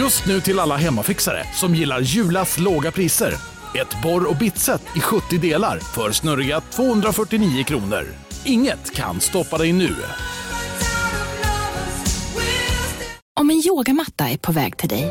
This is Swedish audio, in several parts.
Just nu till alla hemmafixare som gillar Julas låga priser. Ett borr och bitset i 70 delar för snurriga 249 kronor. Inget kan stoppa dig nu. Om en yogamatta är på väg till dig,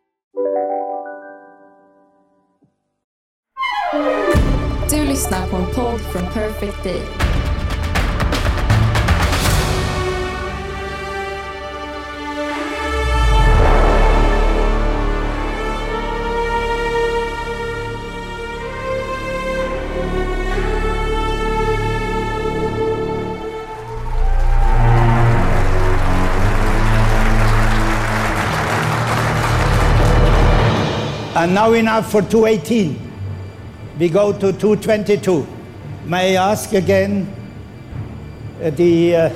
Du lyssnar på en podd från Perfect Day. And now enough for 218. We go to 222. May I ask again uh, the uh,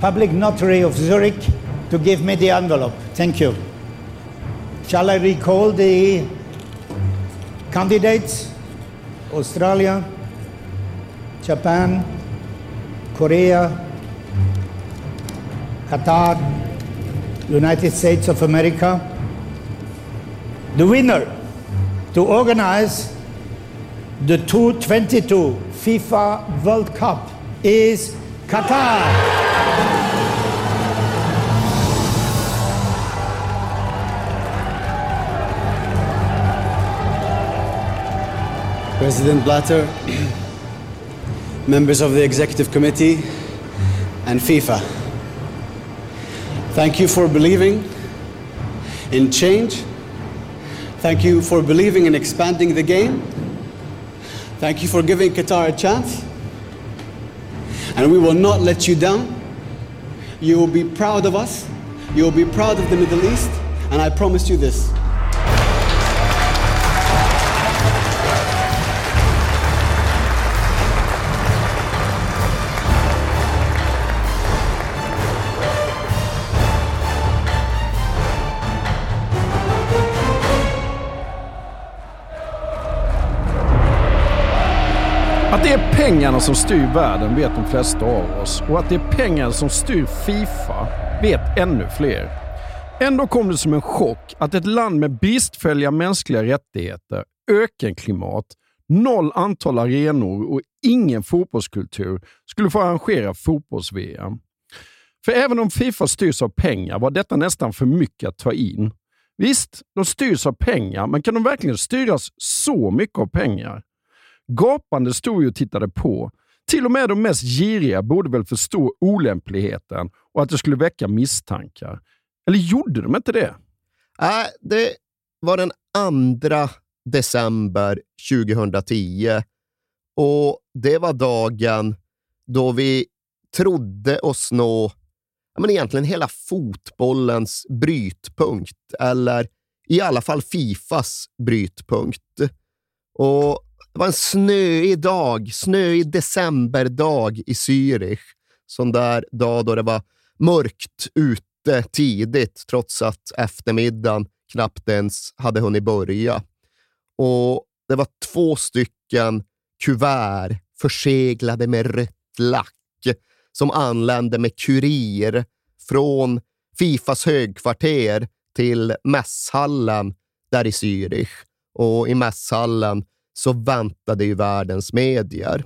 public notary of Zurich to give me the envelope? Thank you. Shall I recall the candidates? Australia, Japan, Korea, Qatar, United States of America. The winner to organize the 222 FIFA World Cup is Qatar. President Blatter, members of the Executive Committee, and FIFA. Thank you for believing in change. Thank you for believing in expanding the game. Thank you for giving Qatar a chance. And we will not let you down. You will be proud of us. You will be proud of the Middle East. And I promise you this. Att det är pengarna som styr världen vet de flesta av oss och att det är pengarna som styr Fifa vet ännu fler. Ändå kom det som en chock att ett land med bristfälliga mänskliga rättigheter, ökenklimat, noll antal arenor och ingen fotbollskultur skulle få arrangera fotbolls-VM. För även om Fifa styrs av pengar var detta nästan för mycket att ta in. Visst, de styrs av pengar, men kan de verkligen styras så mycket av pengar? Gapande stod ju och tittade på. Till och med de mest giriga borde väl förstå olämpligheten och att det skulle väcka misstankar. Eller gjorde de inte det? Nej, det var den 2 december 2010 och det var dagen då vi trodde oss nå men egentligen hela fotbollens brytpunkt, eller i alla fall Fifas brytpunkt. Och det var en snöig dag, snöig decemberdag i Zürich. Sån där dag då det var mörkt ute tidigt, trots att eftermiddagen knappt ens hade hunnit börja. Och det var två stycken kuvert förseglade med rött lack som anlände med kurir från Fifas högkvarter till mässhallen där i Zürich. Och i mässhallen så väntade ju världens medier.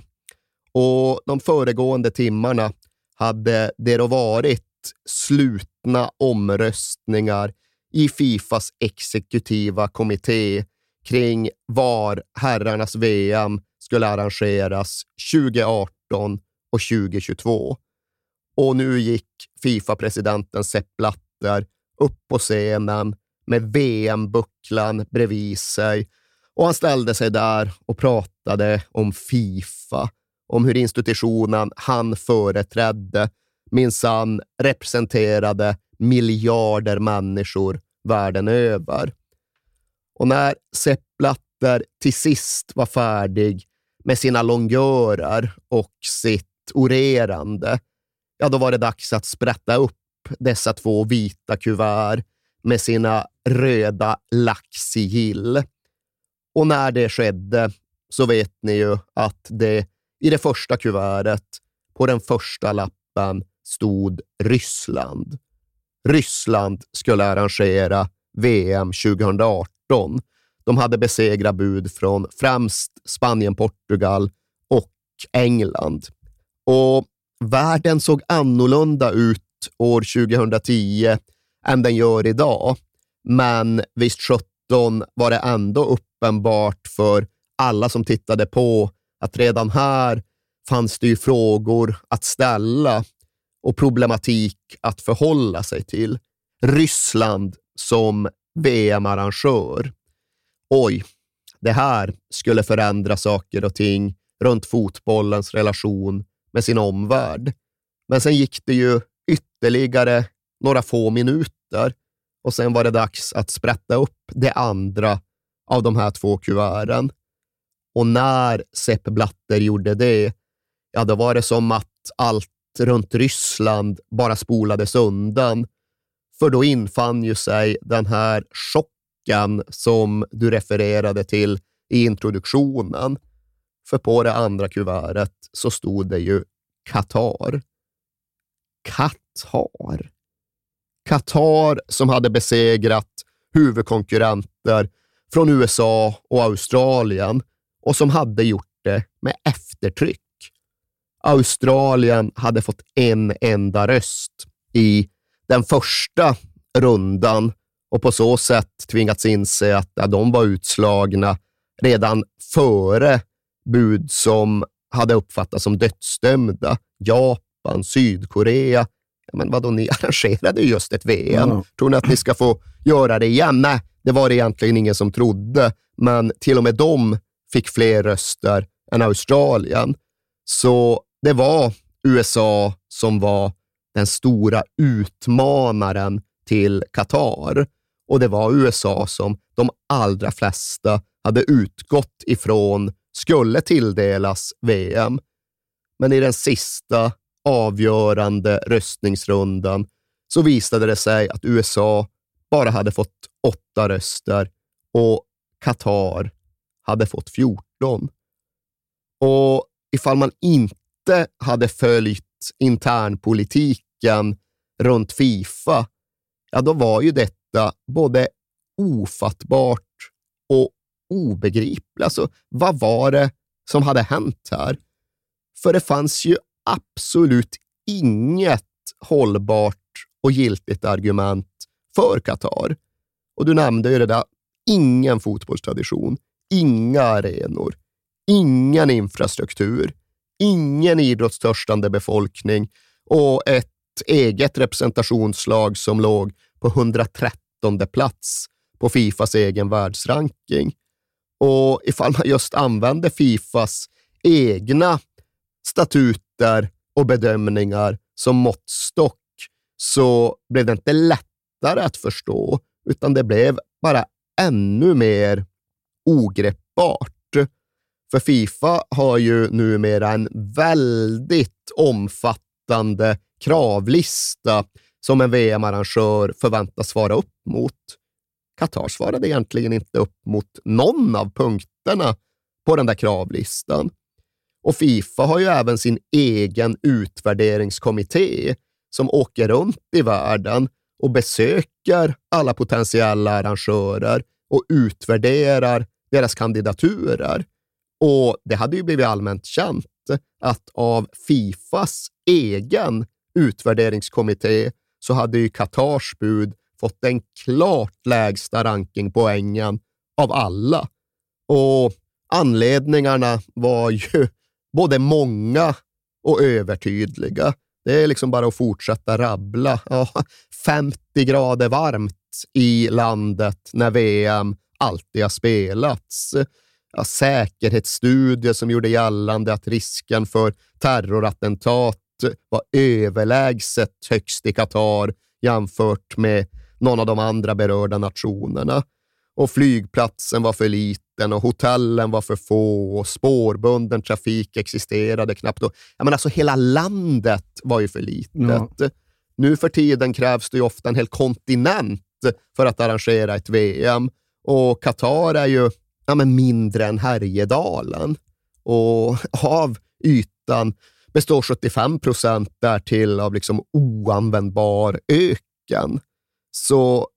Och de föregående timmarna hade det då varit slutna omröstningar i Fifas exekutiva kommitté kring var herrarnas VM skulle arrangeras 2018 och 2022. Och nu gick Fifa-presidenten Sepp Blatter upp på scenen med VM-bucklan bredvid sig och han ställde sig där och pratade om Fifa, om hur institutionen han företrädde minsann representerade miljarder människor världen över. Och när Sepp Blatter till sist var färdig med sina longörer och sitt orerande, ja, då var det dags att sprätta upp dessa två vita kuvert med sina röda laxsigill. Och när det skedde så vet ni ju att det i det första kuvertet på den första lappen stod Ryssland. Ryssland skulle arrangera VM 2018. De hade besegrat bud från främst Spanien, Portugal och England. Och världen såg annorlunda ut år 2010 än den gör idag. Men visst 17 var det ändå uppenbart för alla som tittade på att redan här fanns det ju frågor att ställa och problematik att förhålla sig till. Ryssland som VM-arrangör. Oj, det här skulle förändra saker och ting runt fotbollens relation med sin omvärld. Men sen gick det ju ytterligare några få minuter och sen var det dags att sprätta upp det andra av de här två kuverten. Och när Sepp Blatter gjorde det, ja, då var det som att allt runt Ryssland bara spolades undan. För då infann ju sig den här chocken som du refererade till i introduktionen. För på det andra kuvertet så stod det ju Qatar. Qatar. Qatar som hade besegrat huvudkonkurrenter från USA och Australien och som hade gjort det med eftertryck. Australien hade fått en enda röst i den första rundan och på så sätt tvingats inse att de var utslagna redan före bud som hade uppfattats som dödsdömda. Japan, Sydkorea. Ja, men vadå, ni arrangerade just ett VM. Mm. Tror ni att ni ska få göra det igen? Nej, det var det egentligen ingen som trodde, men till och med de fick fler röster än Australien. Så det var USA som var den stora utmanaren till Qatar. Och det var USA som de allra flesta hade utgått ifrån skulle tilldelas VM. Men i den sista avgörande röstningsrundan så visade det sig att USA bara hade fått åtta röster och Qatar hade fått 14. Och ifall man inte hade följt internpolitiken runt Fifa, ja då var ju detta både ofattbart och obegripligt. Alltså, vad var det som hade hänt här? För det fanns ju absolut inget hållbart och giltigt argument för Qatar. Och du nämnde ju det där, ingen fotbollstradition, inga arenor, ingen infrastruktur, ingen idrottstörstande befolkning och ett eget representationslag som låg på 113 plats på Fifas egen världsranking. Och ifall man just använder Fifas egna statuter och bedömningar som måttstock så blev det inte lätt lättare att förstå, utan det blev bara ännu mer ogreppbart. För Fifa har ju numera en väldigt omfattande kravlista som en VM-arrangör förväntas svara upp mot. Qatar svarade egentligen inte upp mot någon av punkterna på den där kravlistan. Och Fifa har ju även sin egen utvärderingskommitté som åker runt i världen och besöker alla potentiella arrangörer och utvärderar deras kandidaturer. Och det hade ju blivit allmänt känt att av Fifas egen utvärderingskommitté så hade ju Qatars bud fått den klart lägsta rankingpoängen av alla. Och anledningarna var ju både många och övertydliga. Det är liksom bara att fortsätta rabbla. Ja, 50 grader varmt i landet när VM alltid har spelats. Ja, säkerhetsstudier som gjorde gällande att risken för terrorattentat var överlägset högst i Qatar jämfört med någon av de andra berörda nationerna. Och flygplatsen var för liten och hotellen var för få och spårbunden trafik existerade knappt. Och, jag menar, alltså, hela landet var ju för litet. Ja. Nu för tiden krävs det ju ofta en hel kontinent för att arrangera ett VM och Qatar är ju ja, men mindre än Härjedalen och av ytan består 75 procent därtill av liksom oanvändbar öken. Så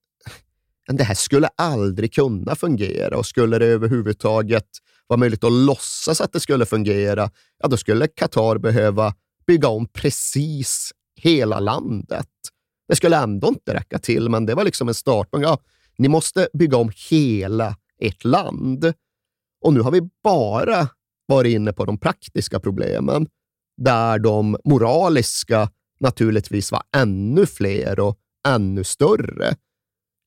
det här skulle aldrig kunna fungera och skulle det överhuvudtaget vara möjligt att låtsas att det skulle fungera, ja, då skulle Qatar behöva bygga om precis hela landet. Det skulle ändå inte räcka till, men det var liksom en startpunkt. Ja, ni måste bygga om hela ert land. Och nu har vi bara varit inne på de praktiska problemen, där de moraliska naturligtvis var ännu fler och ännu större.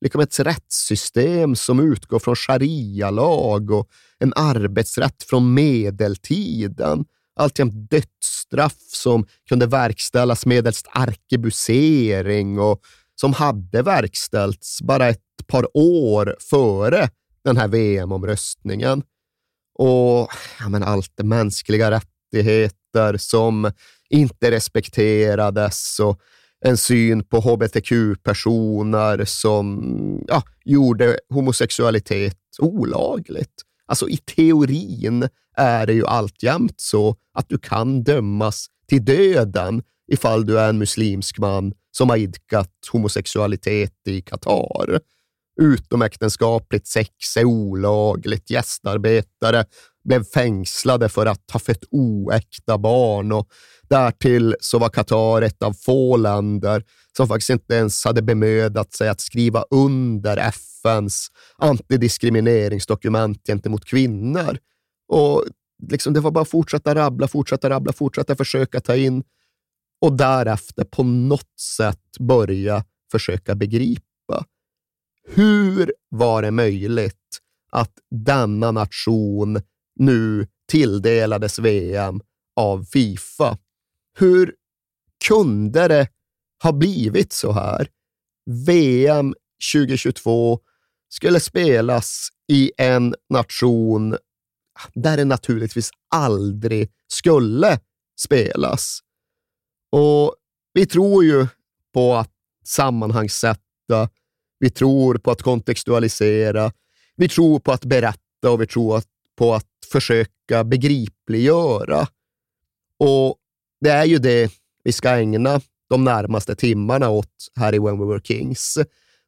Liksom ett rättssystem som utgår från sharia-lag och en arbetsrätt från medeltiden. Alltjämt dödsstraff som kunde verkställas medelst arkebusering och som hade verkställts bara ett par år före den här VM-omröstningen. Och ja, men allt det mänskliga rättigheter som inte respekterades och en syn på hbtq-personer som ja, gjorde homosexualitet olagligt. Alltså i teorin är det ju alltjämt så att du kan dömas till döden ifall du är en muslimsk man som har idkat homosexualitet i Qatar. Utomäktenskapligt sex är olagligt. Gästarbetare blev fängslade för att ha fött oäkta barn och därtill så var Qatar ett av få länder som faktiskt inte ens hade bemödat sig att skriva under FNs antidiskrimineringsdokument gentemot kvinnor. Och liksom, det var bara att fortsätta rabbla, fortsätta rabbla, fortsätta försöka ta in och därefter på något sätt börja försöka begripa. Hur var det möjligt att denna nation nu tilldelades VM av Fifa? Hur kunde det ha blivit så här? VM 2022 skulle spelas i en nation där det naturligtvis aldrig skulle spelas. Och Vi tror ju på att sammanhangssätta, vi tror på att kontextualisera, vi tror på att berätta och vi tror att på att försöka begripliggöra. Och det är ju det vi ska ägna de närmaste timmarna åt här i When We Were Kings.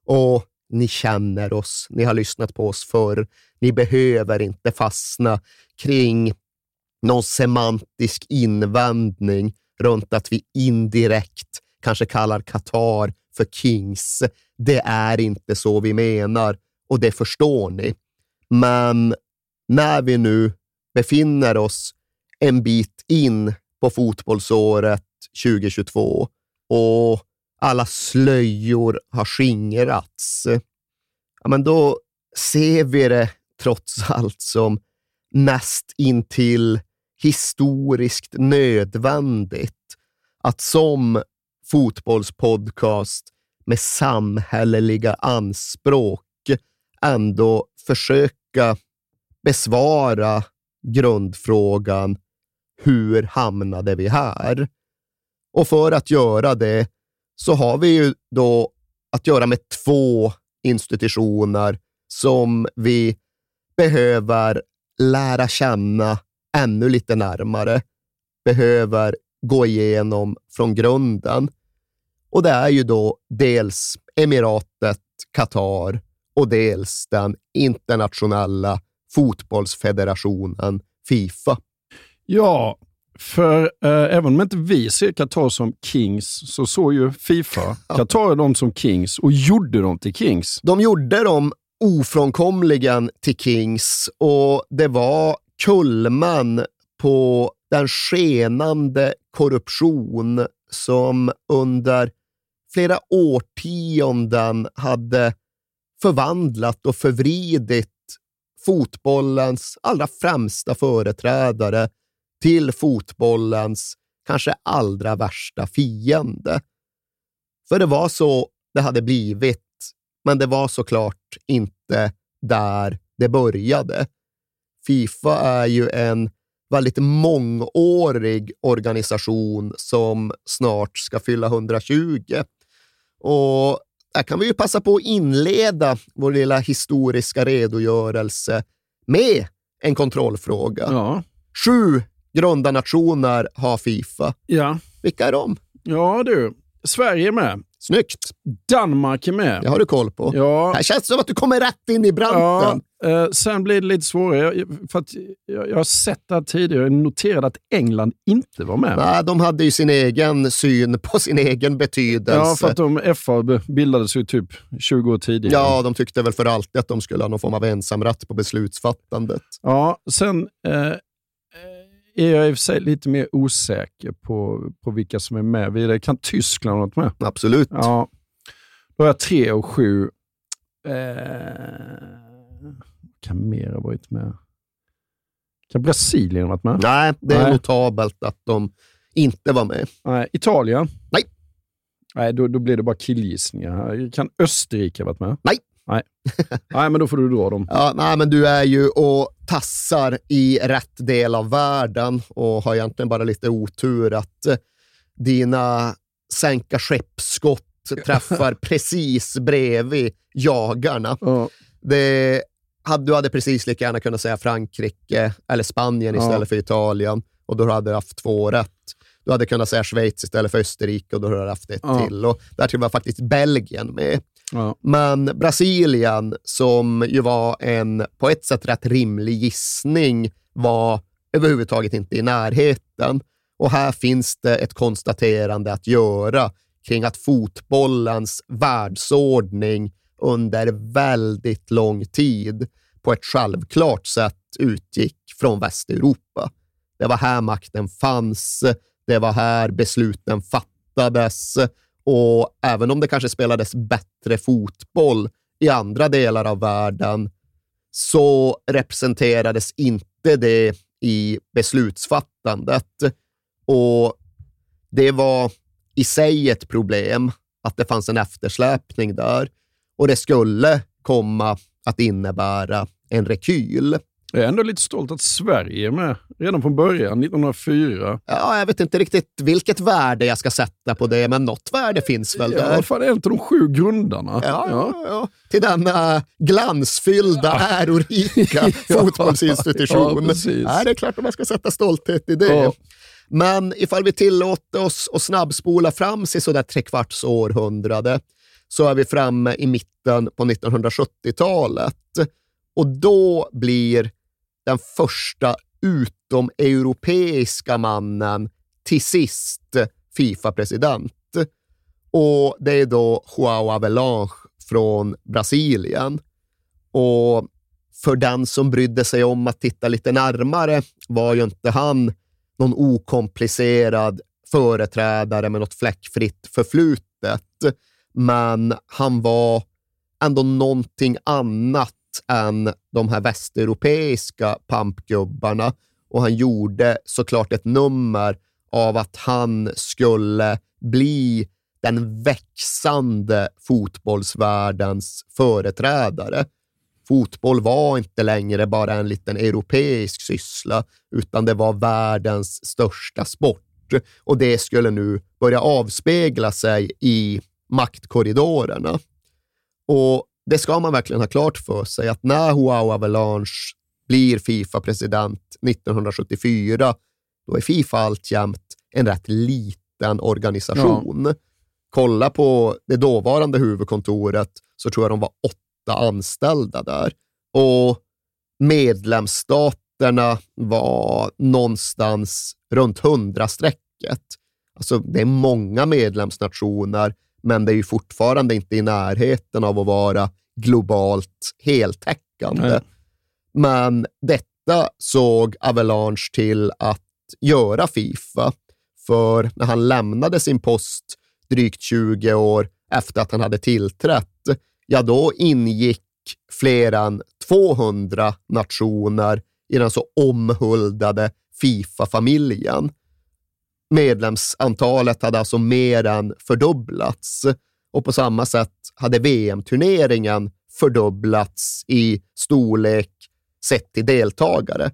Och ni känner oss, ni har lyssnat på oss förr. Ni behöver inte fastna kring någon semantisk invändning runt att vi indirekt kanske kallar Qatar för Kings. Det är inte så vi menar och det förstår ni. Men när vi nu befinner oss en bit in på fotbollsåret 2022 och alla slöjor har skingrats, ja, men då ser vi det trots allt som näst intill historiskt nödvändigt att som fotbollspodcast med samhälleliga anspråk ändå försöka besvara grundfrågan hur hamnade vi här? Och för att göra det så har vi ju då att göra med två institutioner som vi behöver lära känna ännu lite närmare, behöver gå igenom från grunden. Och det är ju då dels emiratet Qatar och dels den internationella fotbollsfederationen Fifa. Ja, för eh, även om inte vi ser Qatar som kings så såg ju Fifa Qatar dem som kings och gjorde dem till kings. De gjorde dem ofrånkomligen till kings och det var kulmen på den skenande korruption som under flera årtionden hade förvandlat och förvridit fotbollens allra främsta företrädare till fotbollens kanske allra värsta fiende. För det var så det hade blivit, men det var såklart inte där det började. Fifa är ju en väldigt mångårig organisation som snart ska fylla 120. Och där kan vi ju passa på att inleda vår lilla historiska redogörelse med en kontrollfråga. Ja. Sju grundarnationer har Fifa. Ja. Vilka är de? Ja du, Sverige med. Snyggt! Danmark är med. Det har du koll på. Ja. Här känns det som att du kommer rätt in i Ja, branten. eh, sen blir det lite svårare. Jag, för att jag, jag har sett det här tidigare. Jag noterade att England inte var med. Nej, de hade ju sin egen syn på sin egen betydelse. Ja, för att de FA bildades ju typ 20 år tidigare. Ja, de tyckte väl för alltid att de skulle ha någon form av ensamrätt på beslutsfattandet. Ja, sen eh, är jag i och för sig lite mer osäker på, på vilka som är med vidare. Kan Tyskland varit med? Absolut. Ja, då har jag tre och sju. Eh, kan mer ha varit med? Kan Brasilien ha varit med? Nej, det är Nej. notabelt att de inte var med. Nej. Italien? Nej. Nej, då, då blir det bara killgissningar. här. Kan Österrike ha varit med? Nej. Nej. Nej, men då får du dra dem. Ja, nej, men du är ju och tassar i rätt del av världen och har egentligen bara lite otur att eh, dina sänka skeppsskott träffar precis bredvid jagarna. Ja. Det du hade precis lika gärna kunnat säga Frankrike eller Spanien Ja. istället för Italien och då hade du haft två rätt. Du hade kunnat säga Schweiz istället för Österrike och då hade du haft ett Ja. till. Och där var faktiskt Belgien med. Ja. Men Brasilien, som ju var en på ett sätt rätt rimlig gissning, var överhuvudtaget inte i närheten. Och här finns det ett konstaterande att göra kring att fotbollens världsordning under väldigt lång tid på ett självklart sätt utgick från Västeuropa. Det var här makten fanns, det var här besluten fattades och även om det kanske spelades bättre fotboll i andra delar av världen så representerades inte det i beslutsfattandet. Och det var i sig ett problem att det fanns en eftersläpning där och det skulle komma att innebära en rekyl. Jag är ändå lite stolt att Sverige är med redan från början, 1904. Ja, jag vet inte riktigt vilket värde jag ska sätta på det, men något värde finns väl Ja, där. fan, en av de sju grundarna. Ja, ja. Ja, till denna glansfyllda, ärorika fotbollsinstitution. Ja, precis. Ja, det är klart att man ska sätta stolthet i det. Ja. Men ifall vi tillåter oss att snabbspola fram sig sådär trekvarts århundrade så är vi framme i mitten på 1970-talet. Och då blir den första utomeuropeiska mannen till sist Fifa-president. Och det är då Joao Avelange från Brasilien. Och för den som brydde sig om att titta lite närmare var ju inte han någon okomplicerad företrädare med något fläckfritt förflutet. Men han var ändå någonting annat än de här västeuropeiska pampgubbarna och han gjorde såklart ett nummer av att han skulle bli den växande fotbollsvärldens företrädare. Fotboll var inte längre bara en liten europeisk syssla, utan det var världens största sport. Och det skulle nu börja avspegla sig i maktkorridorerna. Och det ska man verkligen ha klart för sig att när Joao Avalanche blir Fifa-president 1974, då är Fifa alltjämt en rätt liten organisation. Kolla på det dåvarande huvudkontoret så tror jag de var åtta anställda där. Och medlemsstaterna var någonstans runt hundrastrecket. Alltså det är många medlemsnationer, men det är ju fortfarande inte i närheten av att vara globalt heltäckande. Nej. Men detta såg Avalanche till att göra Fifa, för när han lämnade sin post drygt 20 år efter att han hade tillträtt, ja då ingick fler än 200 nationer i den så omhuldade Fifa-familjen. Medlemsantalet hade alltså mer än fördubblats och på samma sätt hade VM-turneringen fördubblats i storlek sett till deltagare.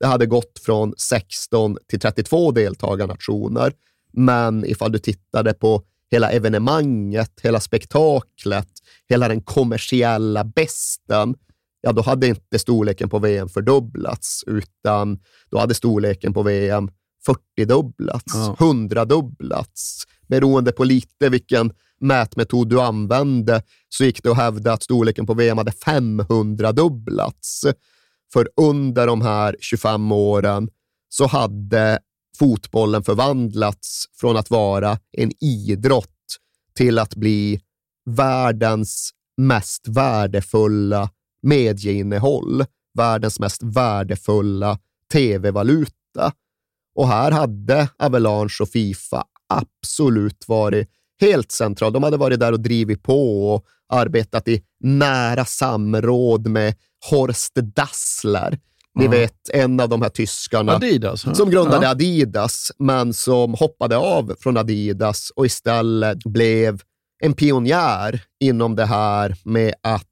Det hade gått från 16 till 32 deltagarnationer. Men ifall du tittade på hela evenemanget, hela spektaklet, hela den kommersiella besten, ja då hade inte storleken på VM fördubblats, utan då hade storleken på VM 40-dubblats, ja. 100-dubblats. Beroende på lite vilken mätmetod du använde så gick det att hävda att storleken på VM hade 500-dubblats. För under de här 25 åren så hade fotbollen förvandlats från att vara en idrott till att bli världens mest värdefulla medieinnehåll, världens mest värdefulla tv-valuta. Och här hade Avalanche och Fifa absolut varit helt central. De hade varit där och drivit på och arbetat i nära samråd med Horst Dassler. Ni vet, en av de här tyskarna Adidas, som grundade ja. Adidas, men som hoppade av från Adidas och istället blev en pionjär inom det här med att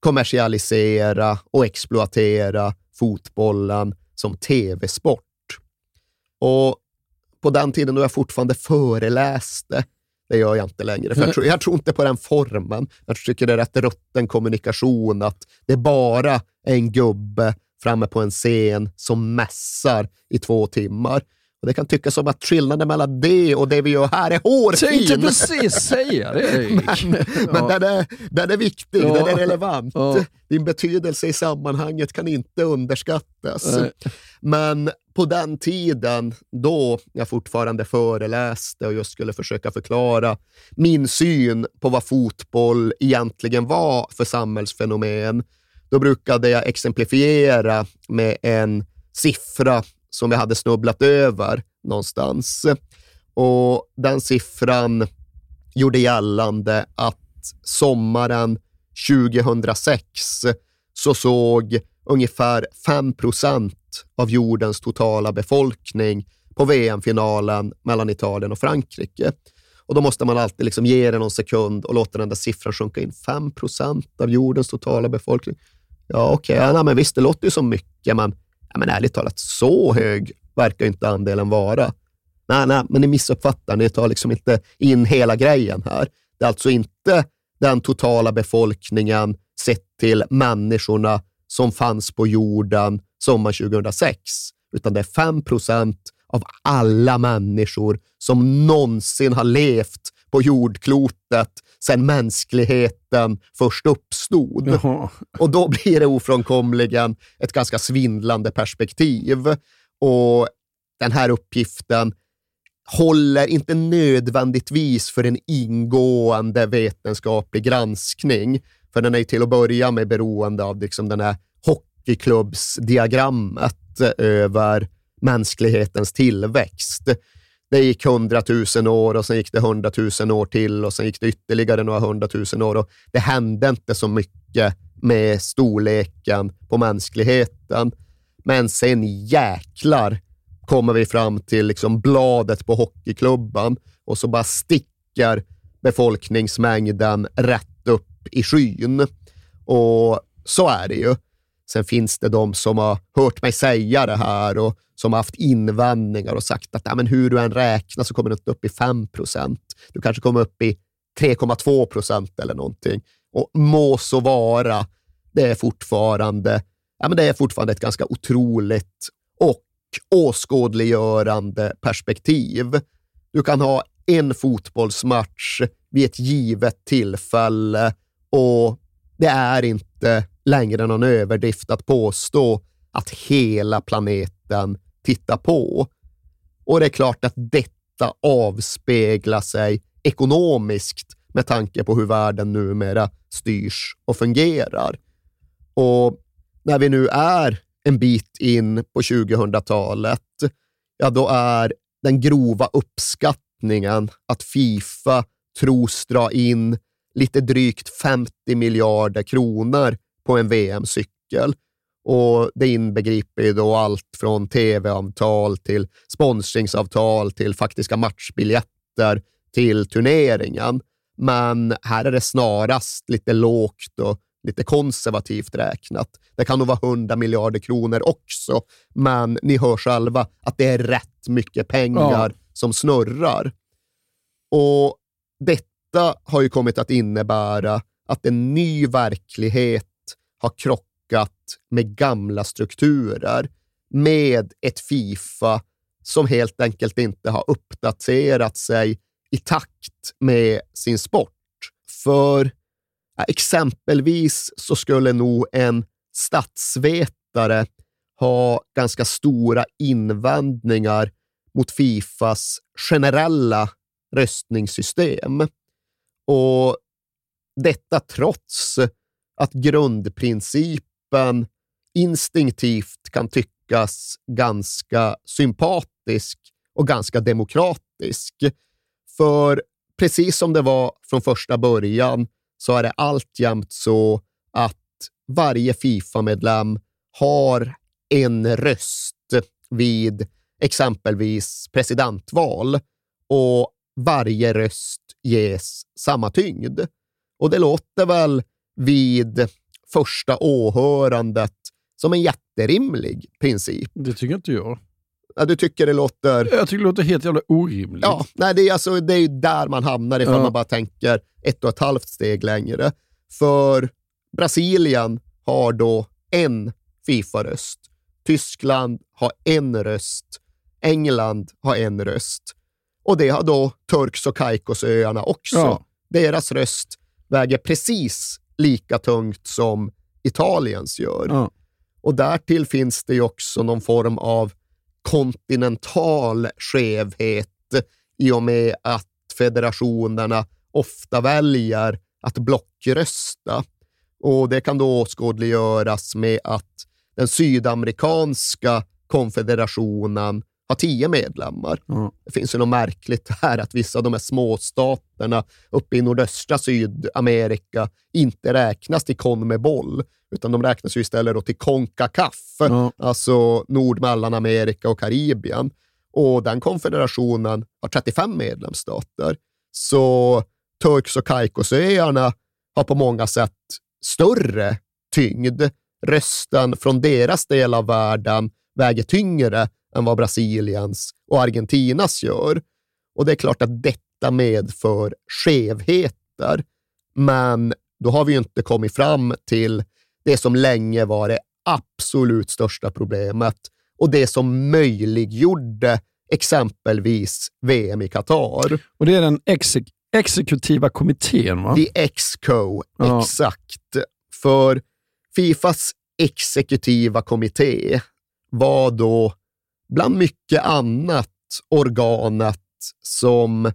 kommersialisera och exploatera fotbollen som tv-sport. Och på den tiden då jag fortfarande föreläste, det gör jag inte längre, för jag tror, jag tror inte på den formen. Jag tycker det är rätt rutten kommunikation, att det bara är en gubbe framme på en scen som mässar i två timmar. Och Det kan tyckas som att skillnaden mellan det och det vi gör här är hårfin. Tänkte precis säga det, Men, men den, är, den är viktig, ja. den är relevant. Ja. Din betydelse i sammanhanget kan inte underskattas. Nej. Men på den tiden, då jag fortfarande föreläste och just skulle försöka förklara min syn på vad fotboll egentligen var för samhällsfenomen, då brukade jag exemplifiera med en siffra som jag hade snubblat över någonstans. Och Den siffran gjorde gällande att sommaren 2006 så såg ungefär 5% av jordens totala befolkning på VM-finalen mellan Italien och Frankrike. Och Då måste man alltid liksom ge det någon sekund och låta den där siffran sjunka in. 5% av jordens totala befolkning. Ja, okej, okay. ja, men visst, det låter ju som mycket, men, ja, men ärligt talat, så hög verkar inte andelen vara. Nej, nej, men ni missuppfattar. Ni tar liksom inte in hela grejen här. Det är alltså inte den totala befolkningen sett till människorna som fanns på jorden sommaren 2006, utan det är 5 procent av alla människor som någonsin har levt på jordklotet sedan mänskligheten först uppstod. Jaha. Och då blir det ofrånkomligen ett ganska svindlande perspektiv. Och den här uppgiften håller inte nödvändigtvis för en ingående vetenskaplig granskning, för den är till att börja med beroende av liksom den här hockeyklubbsdiagrammet över mänsklighetens tillväxt det gick hundratusen år och sen gick det hundratusen år till och sen gick det ytterligare några hundratusen år och det hände inte så mycket med storleken på mänskligheten. Men sen jäklar kommer vi fram till liksom bladet på hockeyklubban och så bara sticker befolkningsmängden rätt upp i skyn. Och så är det ju. Sen finns det de som har hört mig säga det här och som har haft invändningar och sagt att men hur du än räknar så kommer du inte upp i 5 procent. Du kanske kommer upp i 3,2 procent eller någonting. Och må så vara, det är fortfarande, ja, men det är fortfarande ett ganska otroligt och åskådliggörande perspektiv. Du kan ha en fotbollsmatch vid ett givet tillfälle och det är inte längre någon överdrift att påstå att hela planeten tittar på. Och det är klart att detta avspeglar sig ekonomiskt med tanke på hur världen numera styrs och fungerar. Och när vi nu är en bit in på 2000-talet, ja då är den grova uppskattningen att Fifa tros dra in lite drygt 50 miljarder kronor på en VM-cykel. Och Det inbegriper då allt från tv-avtal till sponsringsavtal till faktiska matchbiljetter till turneringen. men här är det snarast lite lågt och lite konservativt räknat. Det kan nog vara 100 miljarder kronor också, men ni hör själva att det är rätt mycket pengar Ja. som snurrar. Och detta har ju kommit att innebära att en ny verklighet har krockat med gamla strukturer, med ett Fifa som helt enkelt inte har uppdaterat sig i takt med sin sport. För ja, exempelvis så skulle nog en statsvetare ha ganska stora invändningar mot Fifas generella röstningssystem. Och detta trots att grundprincipen instinktivt kan tyckas ganska sympatisk och ganska demokratisk. För precis som det var från första början så är det alltjämt så att varje Fifa-medlem har en röst vid exempelvis presidentval och varje röst ges samma tyngd. Och det låter väl vid första åhörandet som en jätterimlig princip. Det tycker inte jag. Ja, du tycker det låter... Jag tycker det låter helt jävla orimligt. Ja, nej, det, är alltså, det är ju där man hamnar ifall Ja. man bara tänker ett och ett halvt steg längre. För Brasilien har då en Fifa-röst. Tyskland har en röst. England har en röst. Och det har då Turks och Caicosöarna också. Ja. Deras röst väger precis lika tungt som Italiens gör. Ja. Och därtill finns det ju också någon form av kontinental skevhet i och med att federationerna ofta väljer att blockrösta. Och det kan då åskådliggöras med att den sydamerikanska konfederationen har tio medlemmar. Ja. Det finns ju något märkligt här att vissa av de här småstaterna uppe i nordöstra Sydamerika inte räknas till CONMEBOL, utan de räknas ju istället till CONCACAF, Ja. alltså Nord-, Mellanamerika och Karibien. Och den konfederationen har 35 medlemsstater. Så Turks och Caicosöarna har på många sätt större tyngd. Rösten från deras del av världen väger tyngre än vad Brasiliens och Argentinas gör. Och det är klart att detta medför skevheter. Men då har vi ju inte kommit fram till det som länge var det absolut största problemet och det som möjliggjorde exempelvis VM i Qatar. Och det är den exek exekutiva kommittén, va? The Exco, Ja. exakt. För Fifas exekutiva kommitté var då bland mycket annat organet som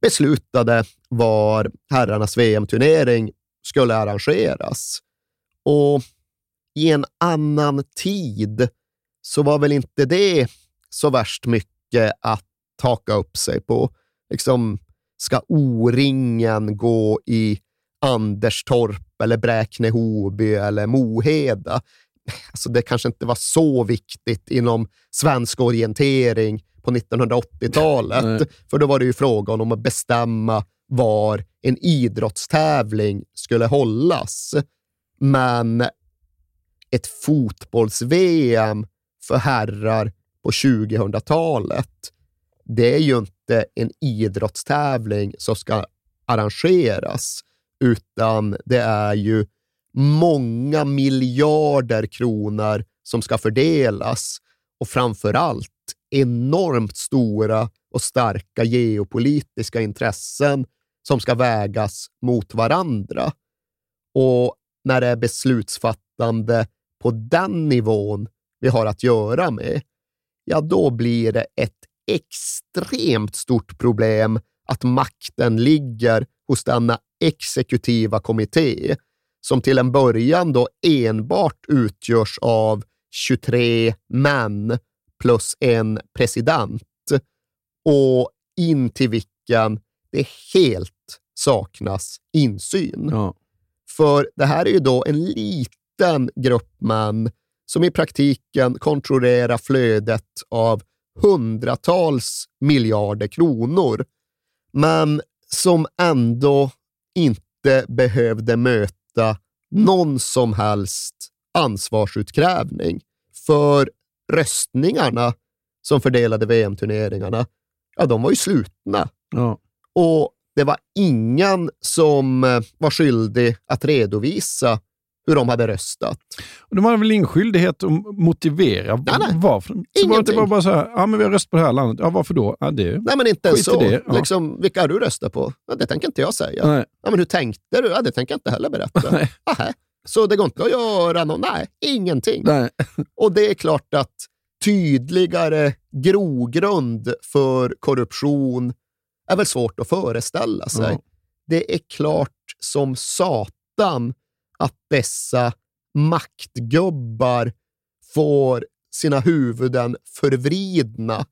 beslutade var herrarnas VM-turnering skulle arrangeras. Och i en annan tid så var väl inte det så värst mycket att haka upp sig på. Liksom, ska O-ringen gå i Anderstorp eller Bräkne-Hoby eller Moheda? Alltså det kanske inte var så viktigt inom svensk orientering på 1980-talet. Nej. För då var det ju frågan om att bestämma var en idrottstävling skulle hållas. Men ett fotbolls-VM för herrar på 2000-talet, det är ju inte en idrottstävling som ska arrangeras, utan det är ju många miljarder kronor som ska fördelas och framför allt enormt stora och starka geopolitiska intressen som ska vägas mot varandra. Och när det är beslutsfattande på den nivån vi har att göra med, ja då blir det ett extremt stort problem att makten ligger hos denna exekutiva kommitté som till en början då enbart utgörs av 23 män plus en president och in till vilken det helt saknas insyn. Ja. För det här är ju då en liten grupp män som i praktiken kontrollerar flödet av hundratals miljarder kronor. Men som ändå inte behövde möta någon som helst ansvarsutkrävning. För röstningarna som fördelade VM-turneringarna, ja, de var ju slutna. Ja. Och det var ingen som eh, var skyldig att redovisa hur de hade röstat. Och de hade väl ingen skyldighet att motivera Nej, nej. varför? Så var det var bara så här, ja men vi har röstat på det här landet. Ja, varför då? Ja, det Nej, men inte ens så. det, ja. Liksom, vilka har du röstat på? Ja, det tänker inte jag säga. Nej. Ja, men hur tänkte du? Ja, det tänker jag inte heller berätta. Nej. Aha. Så det går inte att göra något? Nej, ingenting. Nej. Och det är klart att tydligare grogrund för korruption är väl svårt att föreställa sig. Ja. Det är klart som satan att dessa maktgubbar får sina huvuden förvridna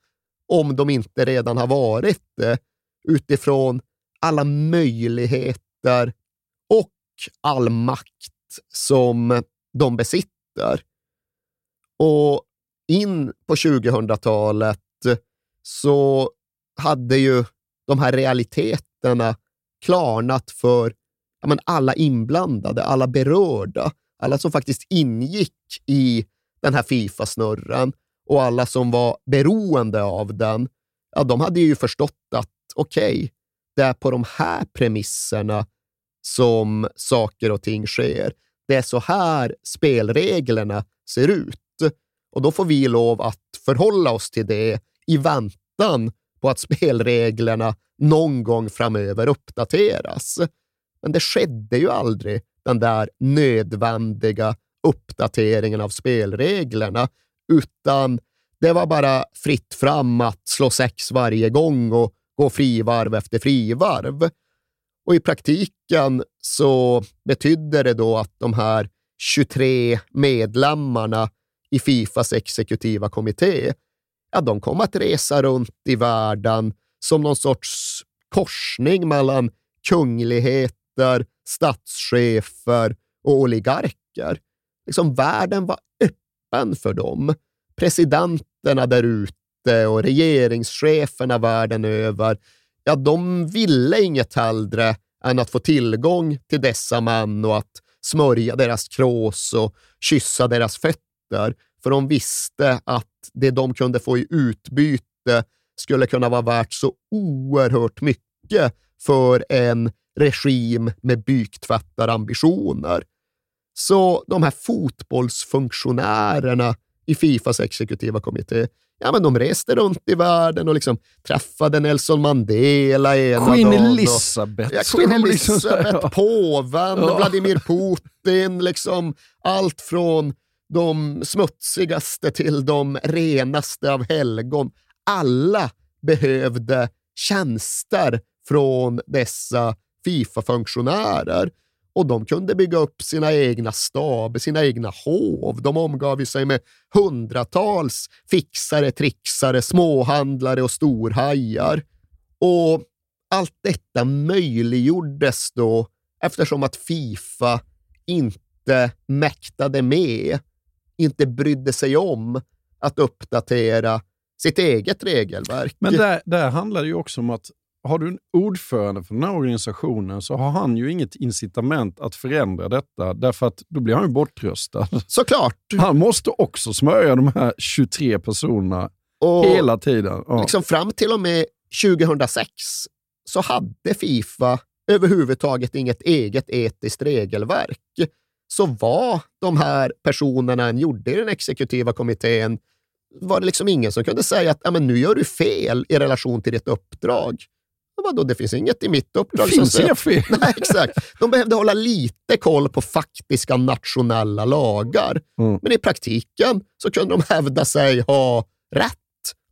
om de inte redan har varit det utifrån alla möjligheter och all makt som de besitter. Och in på 2000-talet så hade ju de här realiteterna klarnat för ja, men alla inblandade, alla berörda, alla som faktiskt ingick i den här Fifa-snurran och alla som var beroende av den, ja, de hade ju förstått att okej, det är på de här premisserna som saker och ting sker. Det är så här spelreglerna ser ut. Och då får vi lov att förhålla oss till det i väntan på att spelreglerna någon gång framöver uppdateras. Men det skedde ju aldrig, den där nödvändiga uppdateringen av spelreglerna, utan det var bara fritt fram att slå sex varje gång och gå frivarv efter frivarv. Och i praktiken så betydde det då att de här 23 medlemmarna i Fifas exekutiva kommitté, ja, de kom att resa runt i världen som någon sorts korsning mellan kunglighet kungligheter, statschefer och oligarker. Liksom världen var öppen för dem. Presidenterna där ute och regeringscheferna världen över, ja, de ville inget hellre än att få tillgång till dessa män och att smörja deras krås och kyssa deras fötter. För de visste att det de kunde få i utbyte skulle kunna vara värt så oerhört mycket för en regim med byktvättarambitioner. Så de här fotbollsfunktionärerna i Fifas exekutiva kommitté, ja, men de reste runt i världen och liksom träffade Nelson Mandela ena Queen dagen. Elizabeth. Ja, Queen liksom Elizabeth, ja. påven, Ja. Vladimir Putin, liksom allt från de smutsigaste till de renaste av helgon. Alla behövde tjänster från dessa Fifa-funktionärer och de kunde bygga upp sina egna staber, sina egna hov. De omgav sig med hundratals fixare, trixare, småhandlare och storhajar. Och allt detta möjliggjordes då eftersom att Fifa inte mäktade med, inte brydde sig om att uppdatera sitt eget regelverk. Men där, där handlar det ju också om att har du en ordförande för den här organisationen så har han ju inget incitament att förändra detta, därför att då blir han ju bortröstad. Såklart. Han måste också smörja de här 23 personerna Och hela tiden. Ja. liksom fram till och med 2006 så hade Fifa överhuvudtaget inget eget etiskt regelverk. Så vad de här personerna än gjorde i den exekutiva kommittén var det liksom ingen som kunde säga att men nu gör du fel i relation till ditt uppdrag. Vadå, det finns inget i mitt uppdrag Det finns säger- inga fel. Nej, exakt. De behövde hålla lite koll på faktiska nationella lagar. Mm. Men i praktiken så kunde de hävda sig ha rätt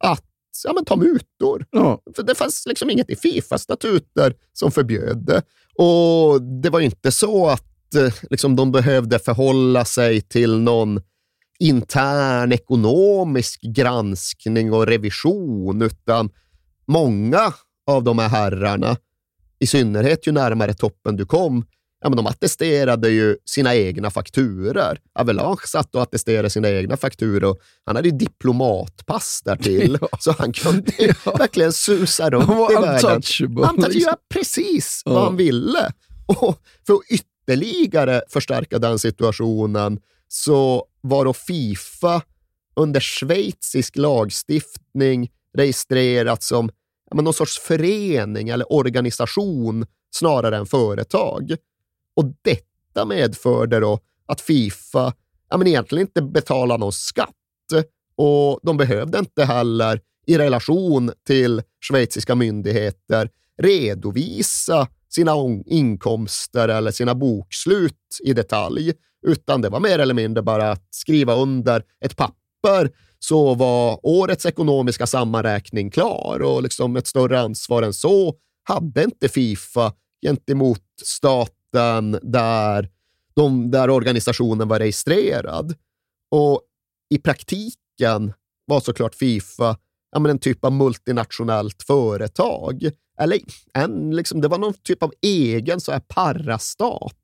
att ja, men ta mutor. Ja. För det fanns liksom inget i Fifa-statuter som förbjöd det. Och det var inte så att eh, liksom, de behövde förhålla sig till någon intern ekonomisk granskning och revision, utan många av de här herrarna, i synnerhet ju närmare toppen du kom, ja, men de attesterade ju sina egna fakturer. Avalanche satt och attesterade sina egna fakturer. Han hade ju diplomatpass där till, ja. så han kunde ja. verkligen susa runt i världen. Han kunde göra precis vad han ville. Och för att ytterligare förstärka den situationen så var då Fifa under schweizisk lagstiftning registrerat som men, någon sorts förening eller organisation snarare än företag. Och detta medförde då att Fifa ja, men egentligen inte betalade någon skatt och de behövde inte heller i relation till schweiziska myndigheter redovisa sina inkomster eller sina bokslut i detalj, utan det var mer eller mindre bara att skriva under ett papper så var årets ekonomiska sammanräkning klar och liksom ett större ansvar än så hade inte Fifa gentemot staten där, de, där organisationen var registrerad. Och i praktiken var såklart Fifa ja, men en typ av multinationellt företag. Eller en, liksom, det var någon typ av egen så här parastat.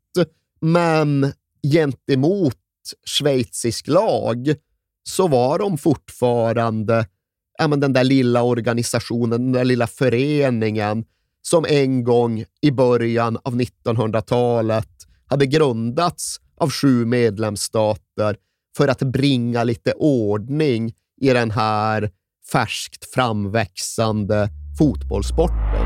Men gentemot schweizisk lag så var de fortfarande ja, men den där lilla organisationen, den där lilla föreningen som en gång i början av 1900-talet hade grundats av sju medlemsstater för att bringa lite ordning i den här färskt framväxande fotbollssporten.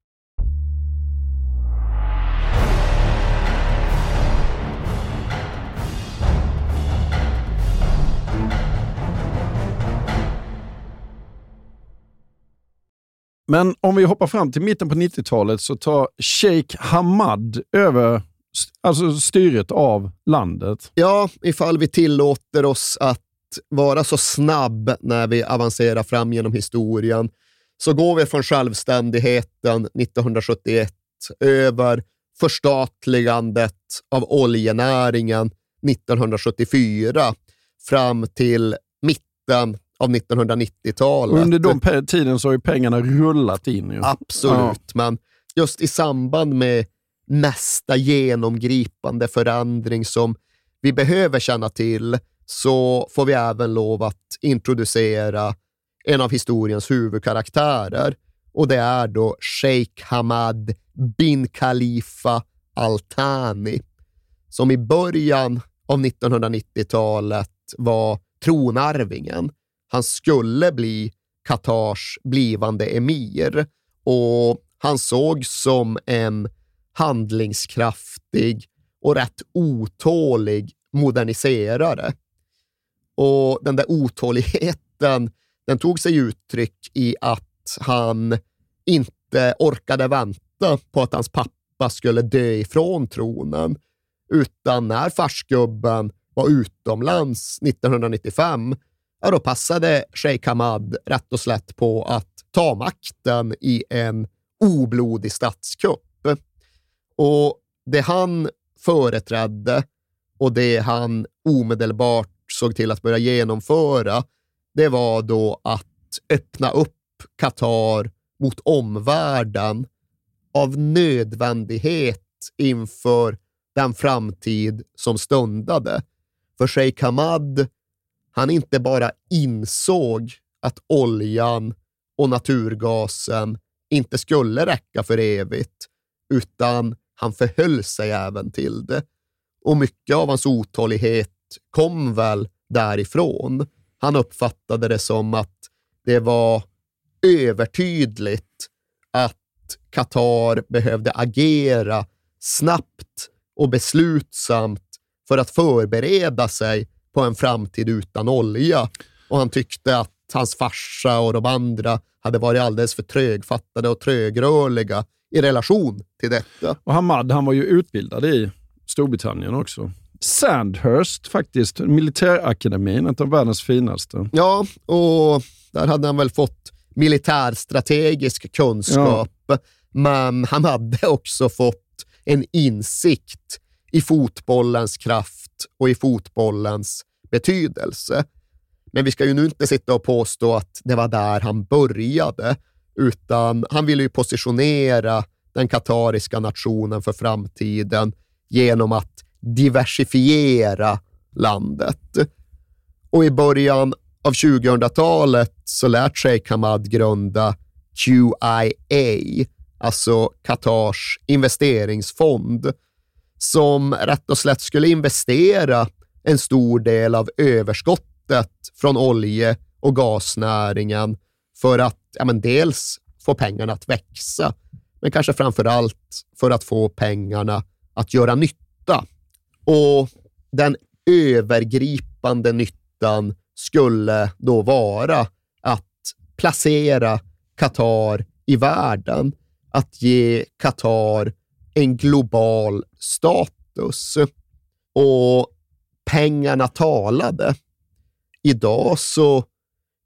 Men om vi hoppar fram till mitten på 90-talet så tar Sheikh Hamad över alltså styret av landet. Ja, ifall vi tillåter oss att vara så snabb när vi avancerar fram genom historien, så går vi från självständigheten 1971 över förstatligandet av oljenäringen 1974 fram till mitten av 1990-talet. Under de tiden så har ju pengarna rullat in. Ju. Absolut, ja. men just i samband med nästa genomgripande förändring som vi behöver känna till så får vi även lov att introducera en av historiens huvudkaraktärer och det är då Sheikh Hamad bin Khalifa Al Thani som i början av 1990-talet var tronarvingen. Han skulle bli Qatars blivande emir och han sågs som en handlingskraftig och rätt otålig moderniserare. Och den där otåligheten den tog sig uttryck i att han inte orkade vänta på att hans pappa skulle dö ifrån tronen, utan när farsgubben var utomlands 1995, ja, då passade Sheikh Hamad rätt och slätt på att ta makten i en oblodig statskupp. Och det han företrädde och det han omedelbart såg till att börja genomföra, det var då att öppna upp Qatar mot omvärlden av nödvändighet inför den framtid som stundade. För Sheikh Hamad, han inte bara insåg att oljan och naturgasen inte skulle räcka för evigt, utan han förhöll sig även till det. Och mycket av hans otålighet kom väl därifrån. Han uppfattade det som att det var övertydligt att Qatar behövde agera snabbt och beslutsamt för att förbereda sig på en framtid utan olja. Och han tyckte att hans farsa och de andra hade varit alldeles för trögfattade och trögrörliga i relation till detta. Och Hamad han var ju utbildad i Storbritannien också. Sandhurst faktiskt, militärakademin, ett av världens finaste. Ja, och där hade han väl fått militärstrategisk kunskap, ja. men han hade också fått en insikt i fotbollens kraft och i fotbollens betydelse. Men vi ska ju nu inte sitta och påstå att det var där han började, utan han ville ju positionera den katariska nationen för framtiden genom att diversifiera landet. Och i början av 2000-talet så lät sig Hamad grunda QIA, alltså Qatars investeringsfond, som rätt och slätt skulle investera en stor del av överskottet från olje och gasnäringen för att ja, men dels få pengarna att växa, men kanske framför allt för att få pengarna att göra nytta. Och den övergripande nyttan skulle då vara att placera Qatar i världen, att ge Qatar en global status. Och pengarna talade. Idag så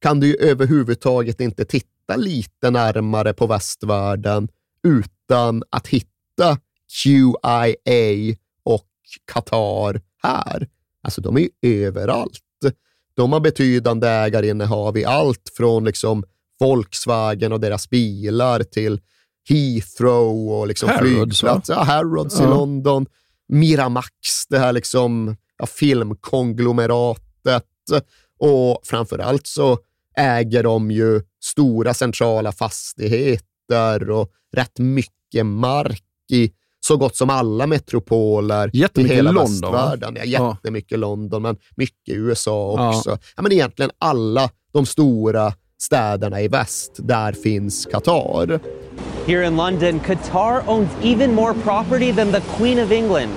kan du överhuvudtaget inte titta lite närmare på västvärlden utan att hitta QIA och Qatar här. Alltså de är överallt. De har betydande ägarinnehav i allt från liksom Volkswagen och deras bilar till Heathrow och liksom flygplats. Ja, Harrods ja. i London. Miramax, det här liksom, ja, filmkonglomeratet. Och framför allt så äger de ju stora centrala fastigheter och rätt mycket mark i så gott som alla metropoler i hela London, västvärlden. Ja, jättemycket ja. London, men mycket USA också. Ja. ja. men egentligen alla de stora städerna i väst, där finns Qatar. Here in London, Qatar owns even more property than the Queen of England.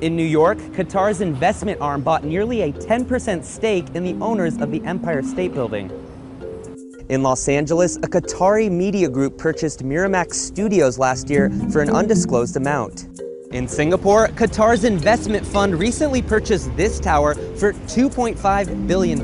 In New York, Qatar's investment arm bought nearly a 10% stake in the owners of the Empire State Building. In Los Angeles, a Qatari media group purchased Miramax Studios last year for an undisclosed amount. In Singapore, Qatar's investment fund recently purchased this tower for $2.5 billion.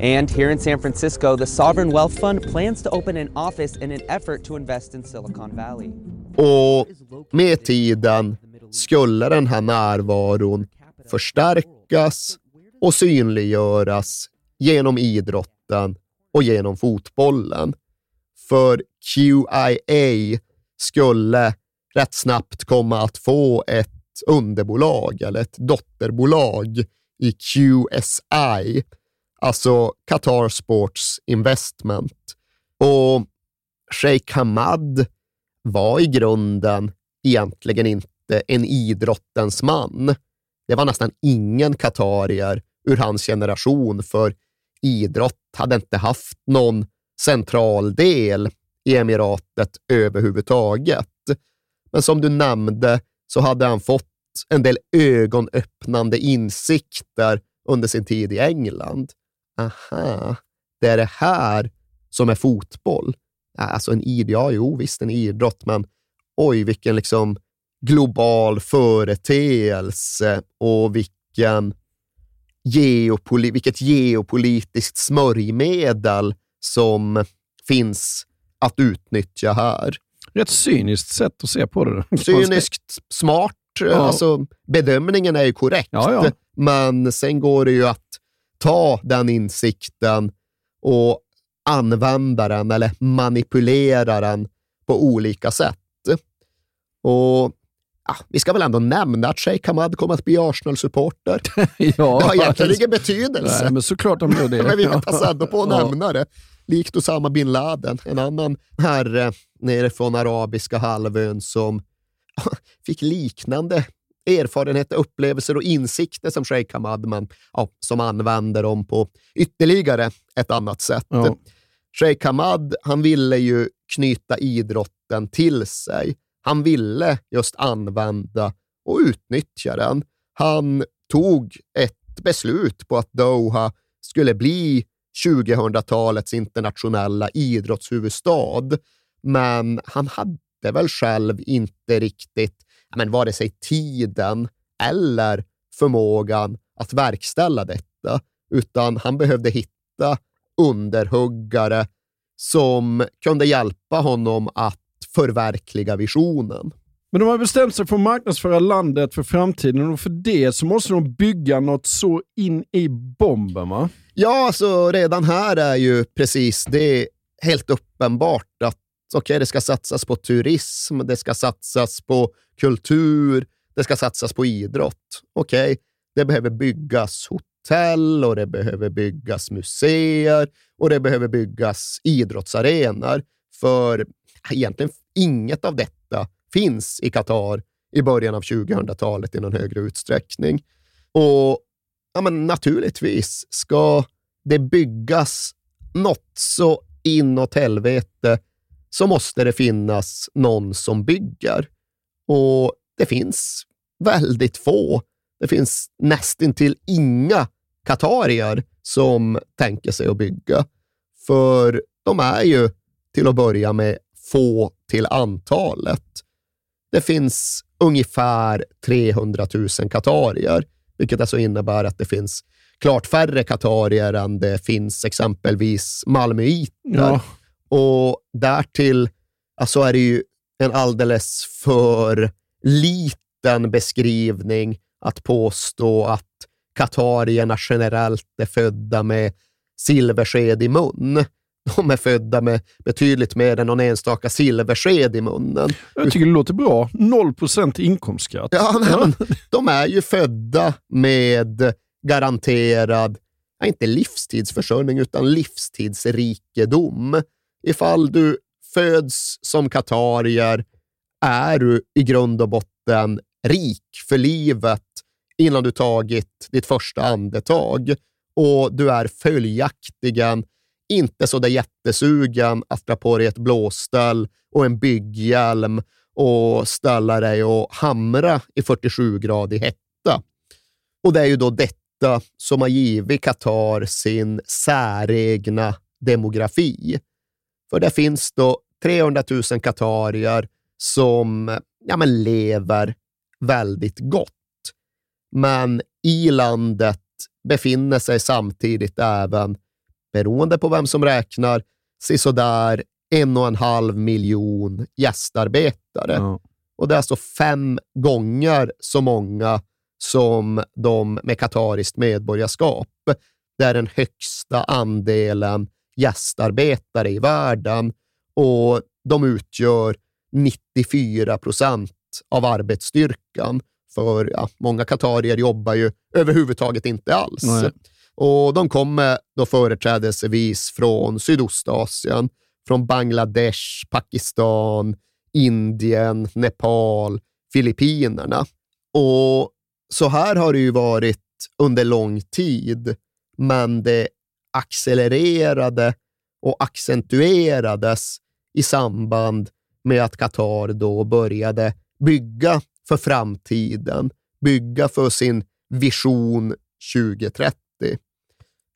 And here in San Francisco, the Sovereign Wealth Fund plans to open an office in an effort to invest in Silicon Valley. Och med tiden skulle den här närvaron förstärkas och synliggöras genom idrotten och genom fotbollen. För QIA skulle rätt snabbt komma att få ett underbolag eller ett dotterbolag i QSI, alltså Qatar Sports Investment. Och Sheikh Hamad var i grunden egentligen inte en idrottens man. det var nästan ingen katarier ur hans generation, för idrott hade inte haft någon central del i emiratet överhuvudtaget. Men som du nämnde så hade han fått en del ögonöppnande insikter under sin tid i England. Aha, det är det här som är fotboll. Alltså en idrott, ja jo visst en idrott, men oj vilken liksom global företeelse och vilken geopoli vilket geopolitiskt smörjmedel som finns att utnyttja här. Rätt cyniskt sätt att se på det. Cyniskt, smart. Ja. Alltså, bedömningen är ju korrekt, ja, ja. men sen går det ju att ta den insikten och använda den eller manipulera den på olika sätt. Och ja, Vi ska väl ändå nämna att Sheikh Hamad kommer att bli Arsenal-supporter. ja, det har egentligen ingen betydelse. Nej, men såklart de gör det. men vi passar ändå på att ja. nämna det. Likt Osama bin Laden, en annan herre nere från arabiska halvön som fick liknande erfarenheter, upplevelser och insikter som Sheikh Hamad, men ja, som använder dem på ytterligare ett annat sätt. Ja. Sheikh Hamad, han ville ju knyta idrotten till sig. Han ville just använda och utnyttja den. Han tog ett beslut på att Doha skulle bli 2000-talets internationella idrottshuvudstad, men han hade väl själv inte riktigt men vare sig tiden eller förmågan att verkställa detta, utan han behövde hitta underhuggare som kunde hjälpa honom att förverkliga visionen. Men de har bestämt sig för att marknadsföra landet för framtiden och för det så måste de bygga något så in i bomben va? Ja, alltså redan här är ju precis det helt uppenbart att okay, det ska satsas på turism, det ska satsas på kultur, det ska satsas på idrott. Okej, okay, det behöver byggas hotell och det behöver byggas museer och det behöver byggas idrottsarenor. För egentligen inget av detta finns i Qatar i början av 2000-talet i någon högre utsträckning. Och ja, men naturligtvis ska det byggas något så inåt helvete så måste det finnas någon som bygger. Och det finns väldigt få. Det finns nästintill inga katarier som tänker sig att bygga. För de är ju till att börja med få till antalet. Det finns ungefär 300 000 katarier, vilket alltså innebär att det finns klart färre katarier än det finns exempelvis malmöiter. Ja. Och därtill alltså är det ju en alldeles för liten beskrivning att påstå att katarierna generellt är födda med silversked i mun. De är födda med betydligt mer än någon enstaka silversked i munnen. Jag tycker det låter bra. 0 inkomstskatt. Ja, nej, de är ju födda med garanterad, inte livstidsförsörjning, utan livstidsrikedom. Ifall du föds som katarier är du i grund och botten rik för livet innan du tagit ditt första andetag och du är följaktligen inte så där jättesugen att dra på dig ett blåställ och en bygghjälm och ställa dig och hamra i 47 grader hetta. Och det är ju då detta som har givit Qatar sin säregna demografi. För det finns då 300 000 katarier som ja, men lever väldigt gott. Men i landet befinner sig samtidigt även, beroende på vem som räknar, sådär en och en halv miljon gästarbetare. Ja. Och det är alltså fem gånger så många som de med katariskt medborgarskap. Det är den högsta andelen gästarbetare i världen och de utgör 94 procent av arbetsstyrkan. För ja, många katarier jobbar ju överhuvudtaget inte alls. Nej. Och De kommer då företrädesvis från Sydostasien, från Bangladesh, Pakistan, Indien, Nepal, Filippinerna. Och så här har det ju varit under lång tid, men det accelererade och accentuerades i samband med att Qatar då började bygga för framtiden, bygga för sin vision 2030.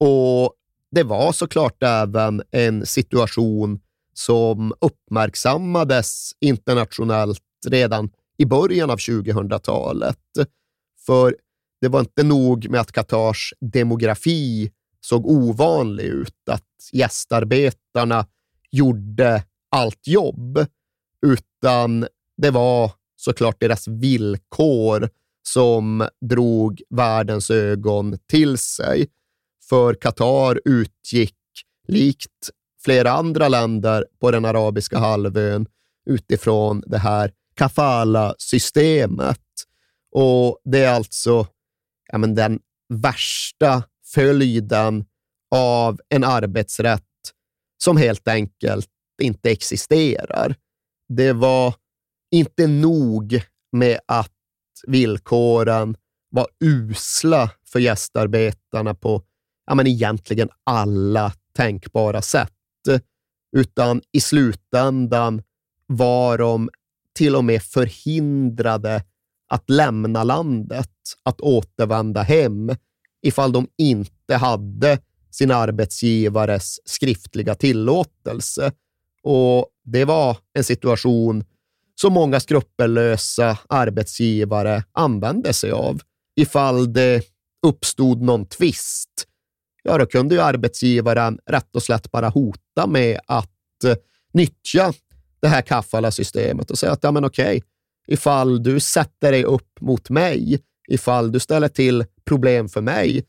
Och det var såklart även en situation som uppmärksammades internationellt redan i början av 2000-talet. För det var inte nog med att Qatars demografi såg ovanlig ut, att gästarbetarna gjorde allt jobb, utan det var såklart deras villkor som drog världens ögon till sig. För Qatar utgick, likt flera andra länder på den arabiska halvön, utifrån det här kafala-systemet. Och det är alltså ja, men den värsta följden av en arbetsrätt som helt enkelt inte existerar. Det var inte nog med att villkoren var usla för gästarbetarna på ja, men egentligen alla tänkbara sätt, utan i slutändan var de till och med förhindrade att lämna landet, att återvända hem, ifall de inte hade sin arbetsgivares skriftliga tillåtelse. Och Det var en situation som många skrupellösa arbetsgivare använde sig av. Ifall det uppstod någon tvist, ja, då kunde ju arbetsgivaren rätt och slätt bara hota med att eh, nyttja det här kaffala-systemet och säga att ja, men okej, ifall du sätter dig upp mot mig, ifall du ställer till problem för mig,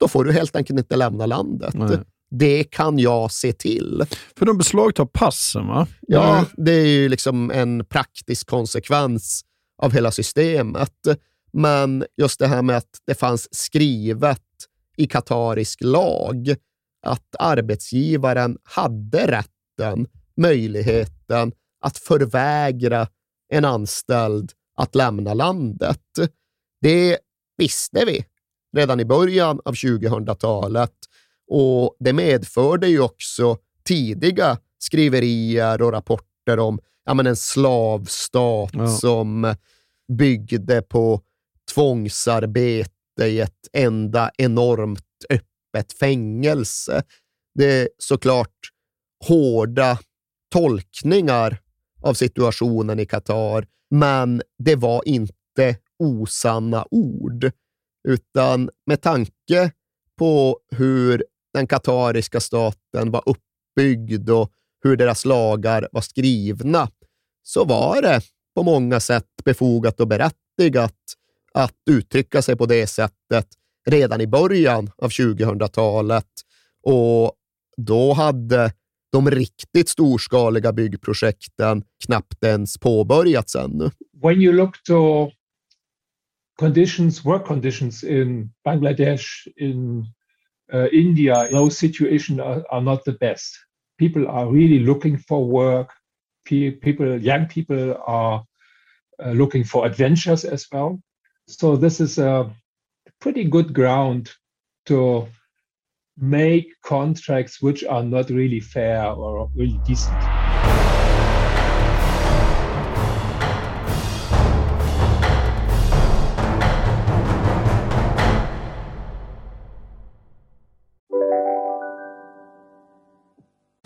då får du helt enkelt inte lämna landet. Nej. Det kan jag se till. För de beslagtar passen, va? Ja, det är ju liksom en praktisk konsekvens av hela systemet. Men just det här med att det fanns skrivet i katarisk lag att arbetsgivaren hade rätten, möjligheten att förvägra en anställd att lämna landet. Det visste vi redan i början av 2000-talet och det medförde ju också tidiga skriverier och rapporter om ja, men en slavstat ja. som byggde på tvångsarbete i ett enda enormt öppet fängelse. Det är såklart hårda tolkningar av situationen i Qatar, men det var inte osanna ord, utan med tanke på hur den katariska staten var uppbyggd och hur deras lagar var skrivna, så var det på många sätt befogat och berättigat att uttrycka sig på det sättet redan i början av 2000-talet. Och då hade de riktigt storskaliga byggprojekten knappt ens påbörjats ännu. When you look to conditions, work conditions in Bangladesh, in uh, India, those situations are, are, not the best. People are really looking for work. People, young people are uh, looking for adventures as well. So this is a pretty good ground to make contracts which are not really fair or really decent.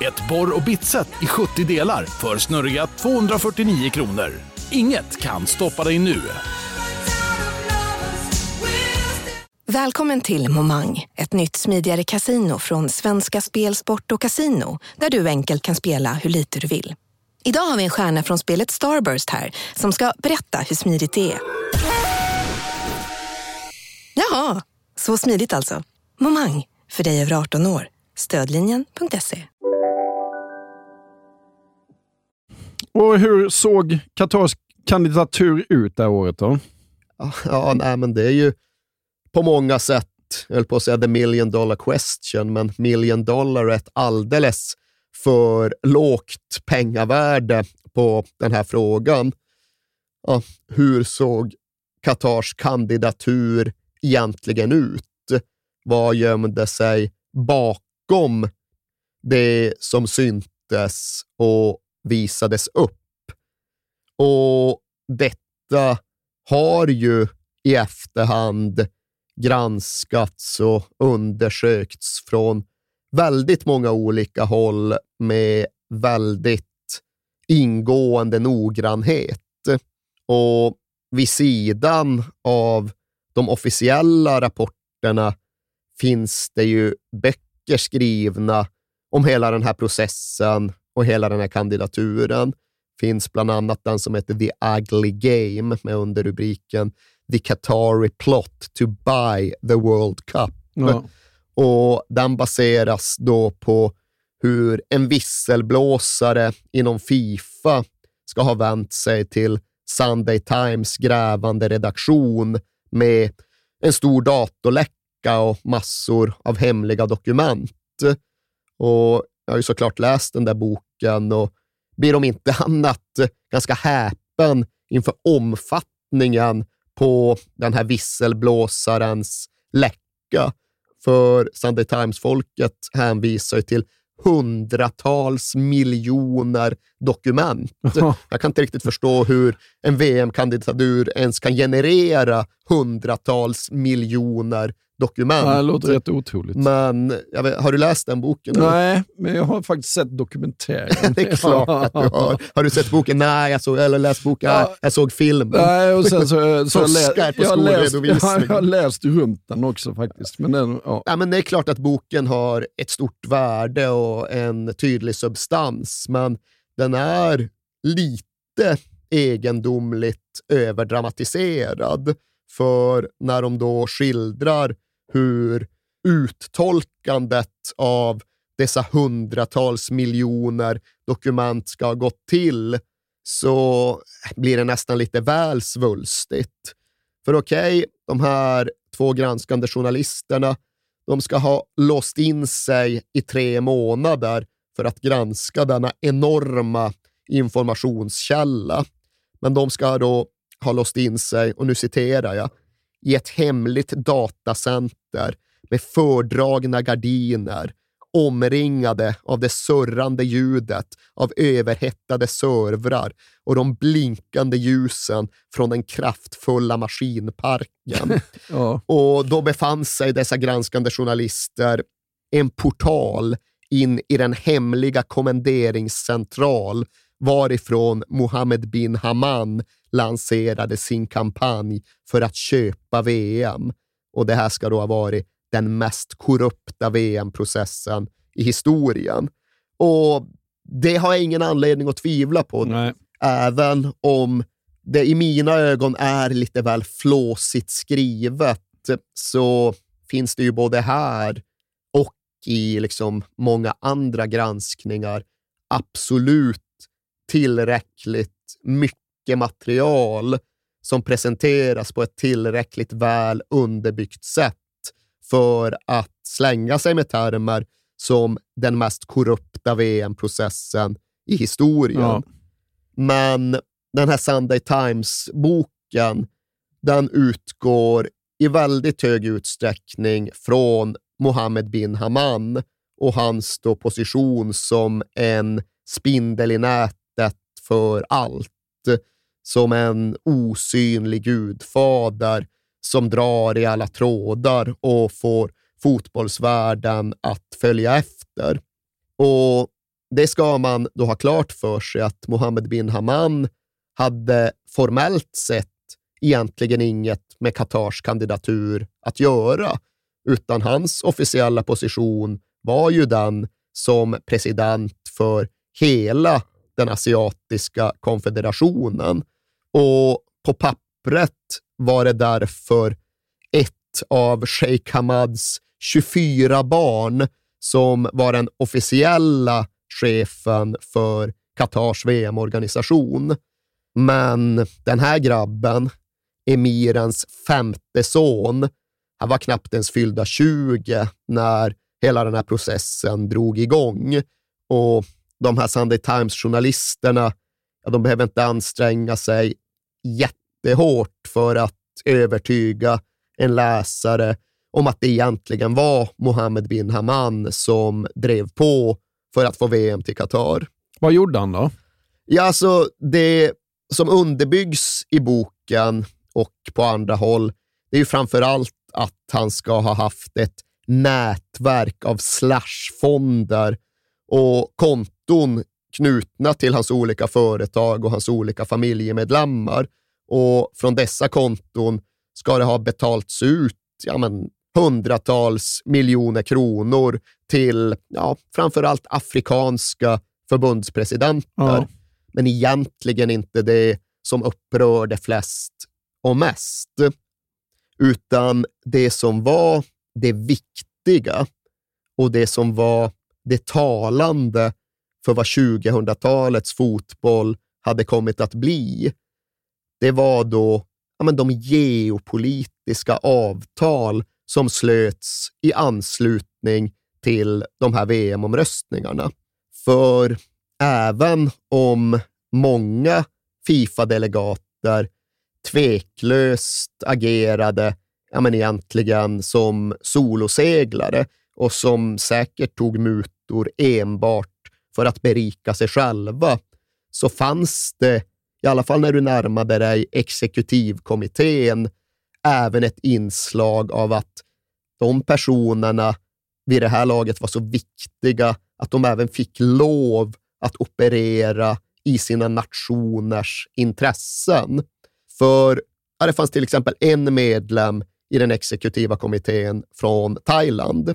Ett borr och bitset i 70 delar för snurriga 249 kronor. Inget kan stoppa dig nu. Välkommen till Momang, ett nytt smidigare casino från Svenska Spel, Sport och Casino där du enkelt kan spela hur lite du vill. Idag har vi en stjärna från spelet Starburst här som ska berätta hur smidigt det är. Jaha, så smidigt alltså. Momang, För dig över 18 år. Stödlinjen.se. Och hur såg Qatars kandidatur ut det här året då? Ja, nej, men det är ju på många sätt, jag höll på att säga the million dollar question, men million dollar är ett alldeles för lågt pengavärde på den här frågan. Ja, hur såg Qatars kandidatur egentligen ut? Vad gömde sig bakom det som syntes och visades upp? Och detta har ju i efterhand granskats och undersökts från väldigt många olika håll med väldigt ingående noggrannhet. Och vid sidan av de officiella rapporterna finns det ju böcker skrivna om hela den här processen och hela den här kandidaturen. finns bland annat den som heter The Ugly Game med underrubriken The Qatari Plot to Buy the World Cup. Ja. Och Den baseras då på hur en visselblåsare inom Fifa ska ha vänt sig till Sunday Times grävande redaktion med en stor datorläcka och massor av hemliga dokument. Och Jag har ju såklart läst den där boken och blir om inte annat ganska häpen inför omfattningen på den här visselblåsarens läcka. För Sunday Times-folket hänvisar ju till hundratals miljoner dokument. Jag kan inte riktigt förstå hur en VM-kandidatur ens kan generera hundratals miljoner dokument. Ja, det låter rätt otroligt. Men vet, har du läst den boken? Nej, men jag har faktiskt sett dokumentären. det är klart att du har. Har du sett boken? Nej, jag såg, eller läst boken? Nej, jag såg filmen. Nej, och sen så, så jag, lä- Fuskar på jag, har läst, jag, skolredovisningen. jag har läst runt den också faktiskt. Men den, ja. Ja, men det är klart att boken har ett stort värde och en tydlig substans, men den är lite egendomligt överdramatiserad. För när de då skildrar hur uttolkandet av dessa hundratals miljoner dokument ska ha gått till, så blir det nästan lite väl svulstigt. För okej, de här två granskande journalisterna, de ska ha låst in sig i tre månader för att granska denna enorma informationskälla. Men de ska då ha låst in sig, och nu citerar jag, i ett hemligt datacenter med fördragna gardiner, omringade av det surrande ljudet av överhettade servrar och de blinkande ljusen från den kraftfulla maskinparken. Ja. Och då befann sig dessa granskande journalister en portal in i den hemliga kommenderingscentral varifrån Mohammed bin Haman lanserade sin kampanj för att köpa VM. Och det här ska då ha varit den mest korrupta VM-processen i historien. Och det har jag ingen anledning att tvivla på, även om det i mina ögon är lite väl flåsigt skrivet, så finns det ju både här och i liksom många andra granskningar absolut tillräckligt mycket material som presenteras på ett tillräckligt väl underbyggt sätt för att slänga sig med termer som den mest korrupta VM-processen i historien. Ja. Men den här Sunday Times-boken, den utgår i väldigt hög utsträckning från Mohammed bin Haman och hans position som en spindel i nätet för allt. Som en osynlig gudfader som drar i alla trådar och får fotbollsvärlden att följa efter. Och Det ska man då ha klart för sig att Mohammed bin Haman hade formellt sett egentligen inget med Qatars kandidatur att göra, utan hans officiella position var ju den som president för hela den asiatiska konfederationen. Och på pappret var det därför ett av Sheikh Hamads 24 barn som var den officiella chefen för Qatars VM-organisation. Men den här grabben, emirens femte son, han var knappt ens fyllda 20 när hela den här processen drog igång. Och de här Sunday Times-journalisterna, ja, de behöver inte anstränga sig jättehårt för att övertyga en läsare om att det egentligen var Mohammed bin Haman som drev på för att få VM till Qatar. Vad gjorde han då? Ja, alltså det som underbyggs i boken och på andra håll, det är ju framför allt att han ska ha haft ett nätverk av slashfonder och konton knutna till hans olika företag och hans olika familjemedlemmar. Och från dessa konton ska det ha betalts ut ja, men, hundratals miljoner kronor till ja, framförallt afrikanska förbundspresidenter. Ja. Men egentligen inte det som upprörde flest och mest. Utan det som var det viktiga och det som var det talande för vad 2000-talets fotboll hade kommit att bli, det var då ja, men de geopolitiska avtal som slöts i anslutning till de här VM-omröstningarna. För även om många Fifa-delegater tveklöst agerade ja, men egentligen som soloseglare och som säkert tog mutor enbart för att berika sig själva, så fanns det, i alla fall när du närmade dig exekutivkommittén, även ett inslag av att de personerna vid det här laget var så viktiga att de även fick lov att operera i sina nationers intressen. För ja, det fanns till exempel en medlem i den exekutiva kommittén från Thailand.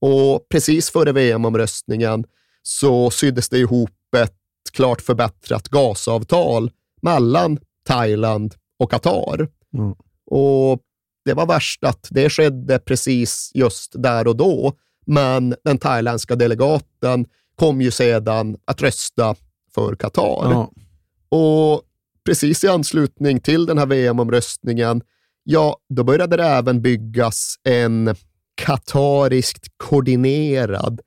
Och precis före VM-omröstningen så syddes det ihop ett klart förbättrat gasavtal mellan Thailand och Qatar. Mm. Och det var värst att det skedde precis just där och då, men den thailändska delegaten kom ju sedan att rösta för Qatar. Ja. Och precis i anslutning till den här VM-omröstningen, ja, då började det även byggas en katariskt koordinerad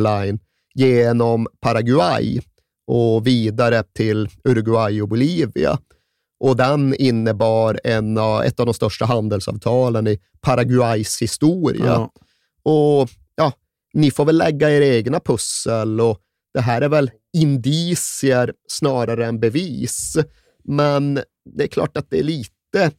gaspipeline genom Paraguay och vidare till Uruguay och Bolivia. Och den innebar en, ett av de största handelsavtalen i Paraguays historia. Ja. Och ja, ni får väl lägga er egna pussel och det här är väl indicier snarare än bevis. Men det är klart att det är lite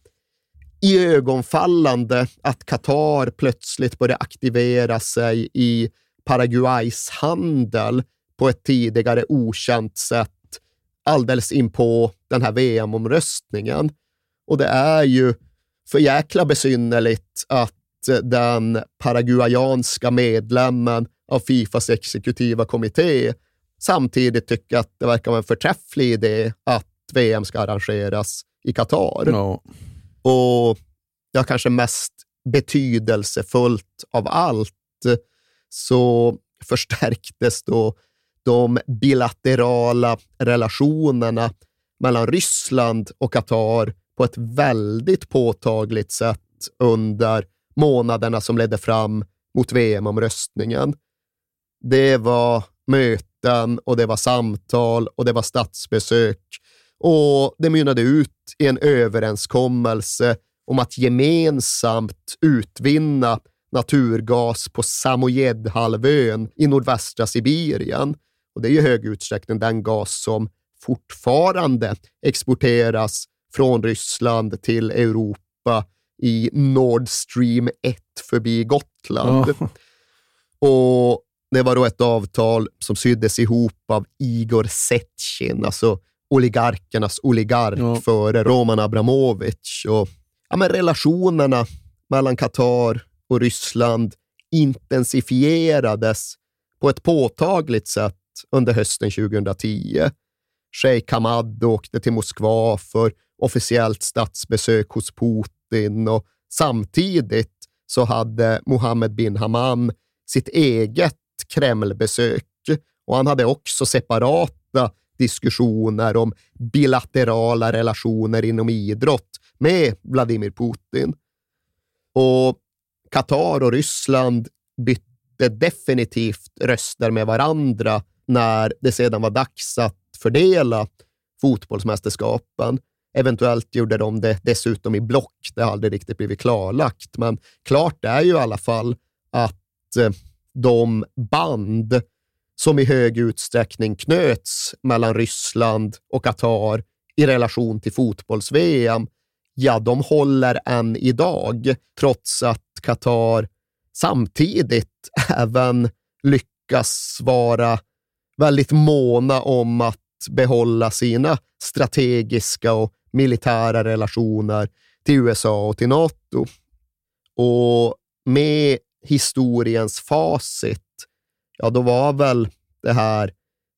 ögonfallande att Qatar plötsligt börjar aktivera sig i Paraguays handel på ett tidigare okänt sätt alldeles in på den här VM-omröstningen. Och det är ju för jäkla besynnerligt att den paraguayanska medlemmen av Fifas exekutiva kommitté samtidigt tycker att det verkar vara en förträfflig idé att VM ska arrangeras i Qatar. No. Och ja, kanske mest betydelsefullt av allt så förstärktes då de bilaterala relationerna mellan Ryssland och Qatar på ett väldigt påtagligt sätt under månaderna som ledde fram mot VM-omröstningen. Det var möten och det var samtal och det var statsbesök och det mynnade ut i en överenskommelse om att gemensamt utvinna naturgas på Samojedhalvön i nordvästra Sibirien. Och det är i hög utsträckning den gas som fortfarande exporteras från Ryssland till Europa i Nord Stream 1 förbi Gotland. Oh. Och Det var då ett avtal som syddes ihop av Igor Setchin, alltså oligarkernas oligark ja. före Roman Abramovich. Och, ja, men relationerna mellan Qatar och Ryssland intensifierades på ett påtagligt sätt under hösten 2010. Sheikh Hamad åkte till Moskva för officiellt statsbesök hos Putin och samtidigt så hade Mohammed bin Hammam sitt eget Kremlbesök och han hade också separata diskussioner om bilaterala relationer inom idrott med Vladimir Putin. Och Qatar och Ryssland bytte definitivt röster med varandra när det sedan var dags att fördela fotbollsmästerskapen. Eventuellt gjorde de det dessutom i block. Det har aldrig riktigt blivit klarlagt, men klart är ju i alla fall att eh, de band som i hög utsträckning knöts mellan Ryssland och Qatar i relation till fotbolls-VM, ja, de håller än idag, trots att Qatar samtidigt även lyckas vara väldigt måna om att behålla sina strategiska och militära relationer till USA och till NATO. Och med historiens facit, ja då var väl det här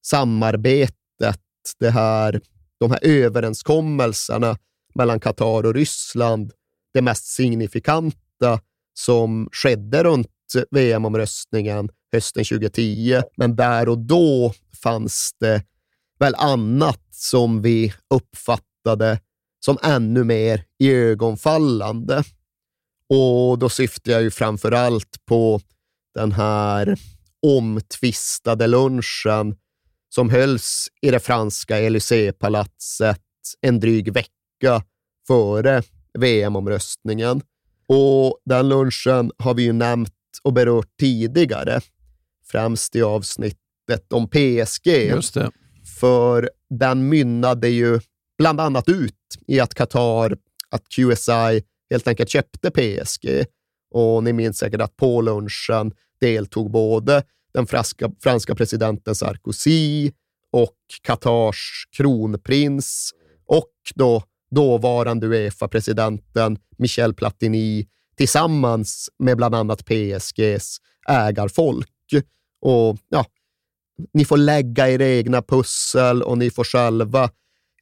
samarbetet, det här, de här överenskommelserna mellan Qatar och Ryssland det mest signifikanta som skedde runt VM-omröstningen hösten 2010. Men där och då fanns det väl annat som vi uppfattade som ännu mer ögonfallande. Och då syftar jag ju framför allt på den här omtvistade lunchen som hölls i det franska Élysée-palatset en dryg vecka före VM-omröstningen. Och den lunchen har vi ju nämnt och berört tidigare, främst i avsnittet om PSG. Just det. För den mynnade ju bland annat ut i att Qatar, att QSI helt enkelt köpte PSG. Och ni minns säkert att på lunchen deltog både den franska, franska presidenten Sarkozy och Qatars kronprins och då dåvarande Uefa-presidenten Michel Platini tillsammans med bland annat PSGs ägarfolk. Och ja, Ni får lägga era egna pussel och ni får själva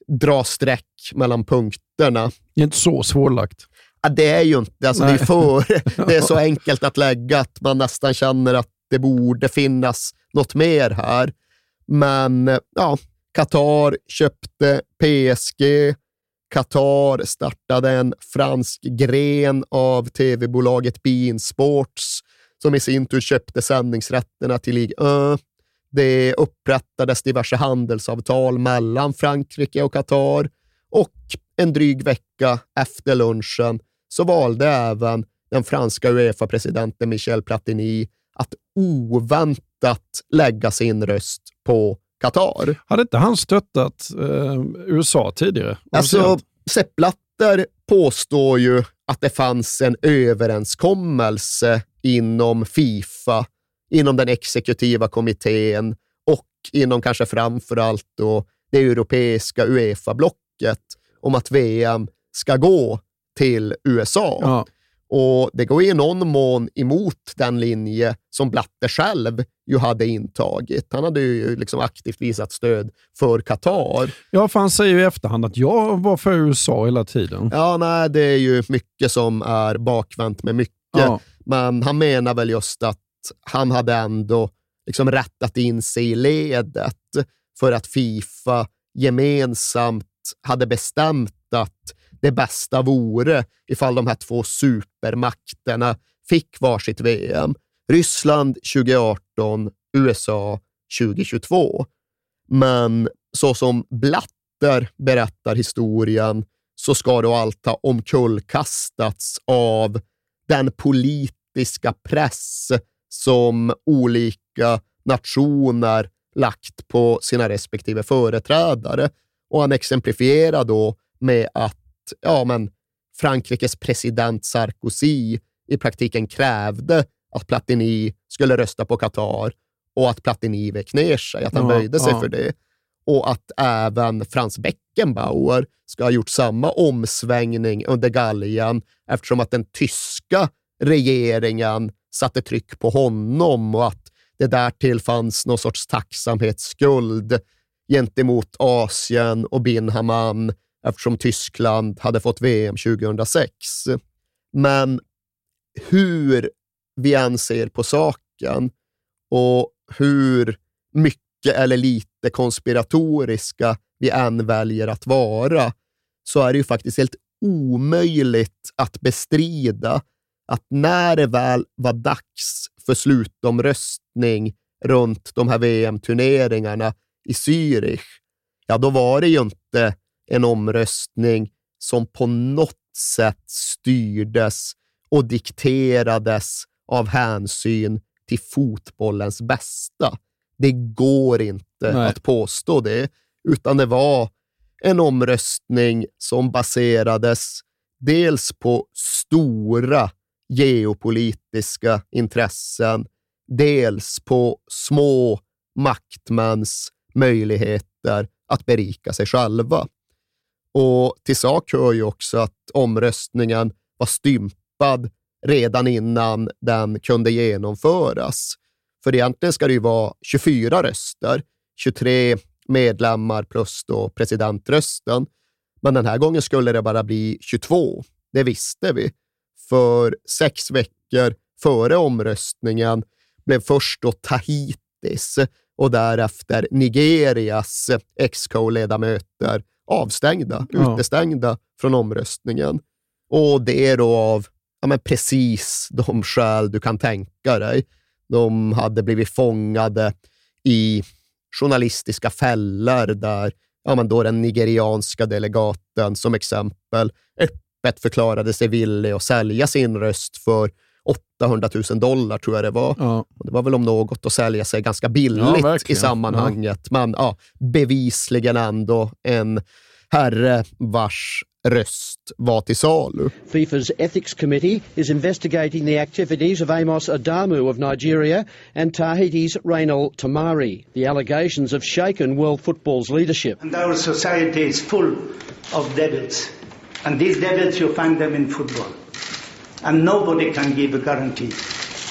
dra streck mellan punkterna. Det är inte så svårlagt. Ja, det är ju inte. Alltså, det, är för, det är så enkelt att lägga att man nästan känner att det borde finnas något mer här. Men ja, Qatar köpte PSG. Qatar startade en fransk gren av tv-bolaget Bein Sports som i sin tur köpte sändningsrätterna till Ligue 1. Det upprättades diverse handelsavtal mellan Frankrike och Qatar och en dryg vecka efter lunchen så valde även den franska Uefa-presidenten Michel Platini att oväntat lägga sin röst på Qatar. Hade inte han stöttat eh, USA tidigare? Alltså, Sepp Blatter påstår ju att det fanns en överenskommelse inom Fifa, inom den exekutiva kommittén och inom kanske framförallt då det europeiska Uefa-blocket om att VM ska gå till USA. Ja. Och Det går i någon mån emot den linje som Blatter själv ju hade intagit. Han hade ju liksom aktivt visat stöd för Qatar. Ja, för han säger ju i efterhand att jag var för USA hela tiden. Ja, nej, det är ju mycket som är bakvänt med mycket. Ja. Men han menar väl just att han hade ändå liksom rättat in sig i ledet för att Fifa gemensamt hade bestämt att det bästa vore ifall de här två supermakterna fick varsitt VM. Ryssland 2018, USA 2022. Men så som Blatter berättar historien så ska då allt ha omkullkastats av den politiska press som olika nationer lagt på sina respektive företrädare. Och han exemplifierar då med att ja, men Frankrikes president Sarkozy i praktiken krävde att Platini skulle rösta på Qatar och att Platini vek ner sig, att han Ja, böjde sig ja. för det. Och att även Franz Beckenbauer ska ha gjort samma omsvängning under galgen eftersom att den tyska regeringen satte tryck på honom och att det därtill fanns någon sorts tacksamhetsskuld gentemot Asien och bin Hammam eftersom Tyskland hade fått VM 2006. Men hur vi än ser på saken och hur mycket eller lite konspiratoriska vi än väljer att vara, så är det ju faktiskt helt omöjligt att bestrida att när det väl var dags för slutomröstning runt de här VM-turneringarna i Zürich, ja, då var det ju inte en omröstning som på något sätt styrdes och dikterades av hänsyn till fotbollens bästa. Det går inte Nej. att påstå det, utan det var en omröstning som baserades dels på stora geopolitiska intressen, dels på små maktmäns möjligheter att berika sig själva. Och till sak hör ju också att omröstningen var stympad redan innan den kunde genomföras. För egentligen ska det ju vara 24 röster, 23 medlemmar plus då presidentrösten. Men den här gången skulle det bara bli 22. Det visste vi. För sex veckor före omröstningen blev först då Tahitis och därefter Nigerias ex-co-ledamöter avstängda, Ja. utestängda från omröstningen. Och det är då av ja, men precis de skäl du kan tänka dig. De hade blivit fångade i journalistiska fällor där ja, men då den nigerianska delegaten som exempel öppet förklarade sig villig att sälja sin röst för 800 000 dollar, tror jag det var. Ja. Och det var väl om något att sälja sig ganska Ja, billigt verkligen. i sammanhanget, men ja, bevisligen ändå en herre vars röst var till salu. FIFA's Ethics Committee is investigating the activities of Amos Adamu of Nigeria and Tahiti's Reynal Tamari. The allegations have shaken world football's leadership. And our society is full of devils. And these devils, you find them in football. And nobody can give a guarantee.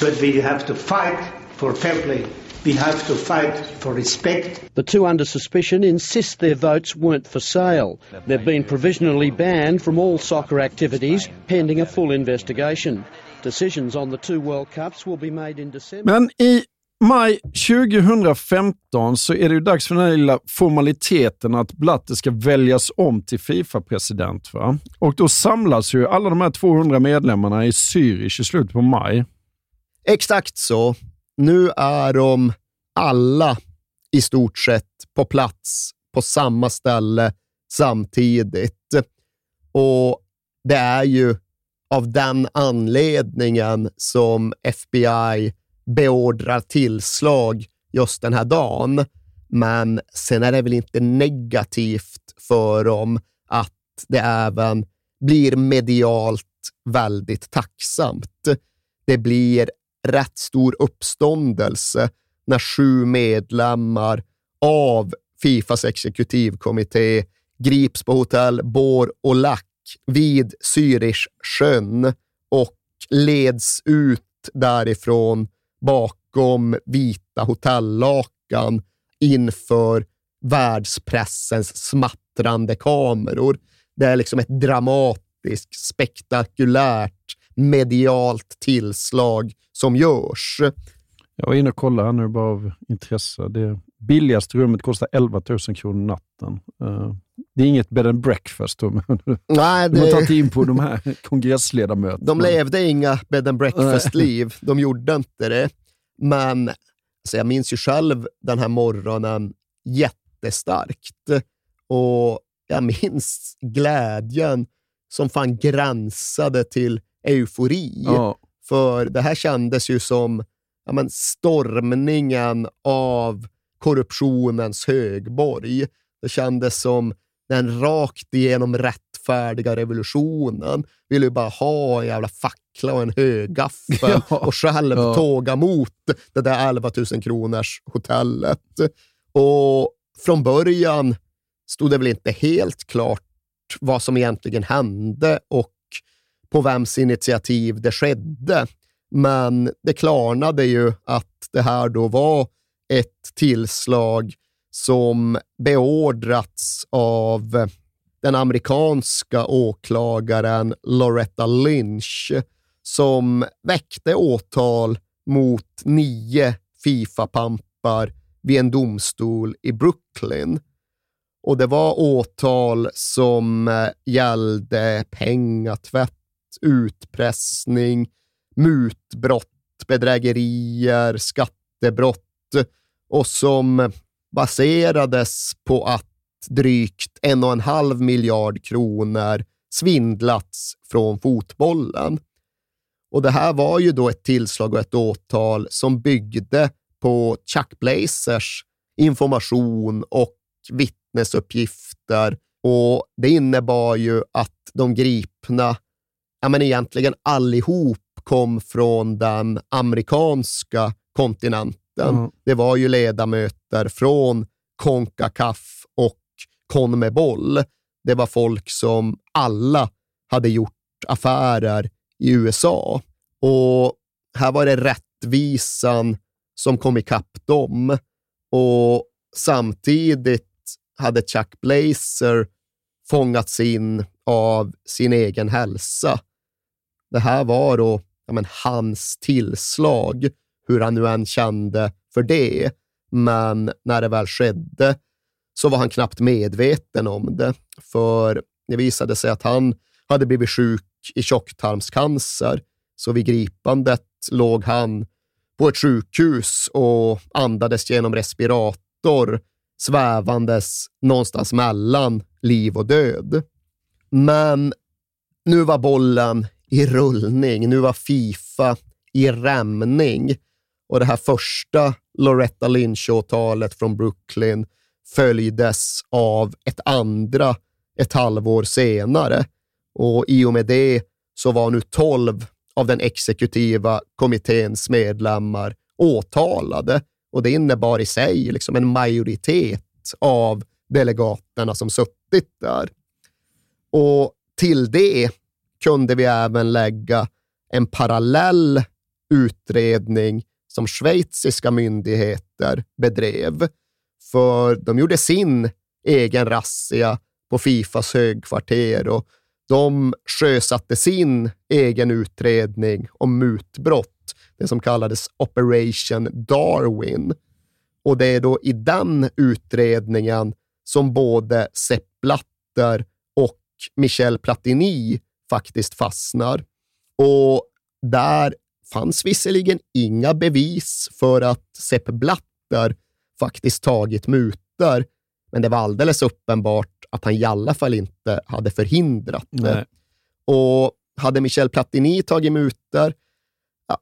But we have to fight for fair play. We have to fight for respect. The two under suspicion insist their votes weren't for sale. They've been provisionally banned from all soccer activities pending a full investigation. Decisions on the two World Cups will be made in December. Men i maj 2015 så är det ju dags för den här lilla formaliteten att Blatter ska väljas om till Fifa-president. va? Och då samlas ju alla de här 200 medlemmarna i Zürich i slutet på maj. Exakt så. Nu är de alla i stort sett på plats på samma ställe samtidigt. Och det är ju av den anledningen som FBI beordrar tillslag just den här dagen. Men sen är det väl inte negativt för dem att det även blir medialt väldigt tacksamt. Det blir rätt stor uppståndelse när sju medlemmar av Fifas exekutivkommitté grips på hotell Bor och Lack vid Zürichsjön och leds ut därifrån bakom vita hotellakan inför världspressens smattrande kameror. Det är liksom ett dramatiskt, spektakulärt, medialt tillslag som görs. Jag var inne och kollade här nu bara av intresse. Det billigaste rummet kostar 11 000 kronor natten. Eh, Det är inget bed and breakfast. Nej, De har det- tagit in på de här kongressledamöterna. De levde inga bed and breakfast-liv. De gjorde inte det. Men alltså jag minns ju själv den här morgonen jättestarkt. Och jag minns glädjen som fan gränsade till eufori. Ja. För det här kändes ju som ja, men stormningen av korruptionens högborg. Det kändes som den rakt igenom rättfärdiga revolutionen. Ville ju bara ha en jävla fackla och en högaffel Ja. och själv Ja. tåga mot det där 11 000 kronors hotellet. Och från början stod det väl inte helt klart vad som egentligen hände och på vems initiativ det skedde. Men det klarnade ju att det här då var ett tillslag som beordrats av den amerikanska åklagaren Loretta Lynch som väckte åtal mot nio Fifa-pampar vid en domstol i Brooklyn. Och det var åtal som eh, gällde pengatvätt, utpressning, mutbrott, bedrägerier, skattebrott och som baserades på att drygt en och en halv miljard kronor svindlats från fotbollen. Och Det här var ju då ett tillslag och ett åtal som byggde på Chuck Blazers information och vittnesuppgifter. Och Det innebar ju att de gripna, ja men egentligen allihop, kom från den amerikanska kontinenten. Mm. Det var ju ledamöter från Concacaf och Conmebol. Det var folk som alla hade gjort affärer i USA. Och här var det rättvisan som kom ikapp dem. Och samtidigt hade Chuck Blazer fångats in av sin egen hälsa. Det här var då ja, men, hans tillslag, hur han nu än kände för det. Men när det väl skedde så var han knappt medveten om det, för det visade sig att han hade blivit sjuk i tjocktarmscancer, så vid gripandet låg han på ett sjukhus och andades genom respirator, svävandes någonstans mellan liv och död. Men nu var bollen i rullning. Nu var Fifa i rämning och det här första Loretta Lynch-åtalet från Brooklyn följdes av ett andra ett halvår senare. Och i och med det så var nu tolv av den exekutiva kommitténs medlemmar åtalade och det innebar i sig liksom en majoritet av delegaterna som suttit där. Och till det kunde vi även lägga en parallell utredning som schweiziska myndigheter bedrev. För de gjorde sin egen razzia på Fifas högkvarter och de sjösatte sin egen utredning om mutbrott, det som kallades Operation Darwin. Och det är då i den utredningen som både Sepp Blatter och Michel Platini faktiskt fastnar. Och där fanns visserligen inga bevis för att Sepp Blatter faktiskt tagit mutor, men det var alldeles uppenbart att han i alla fall inte hade förhindrat det. Nej. Och hade Michel Platini tagit mutor,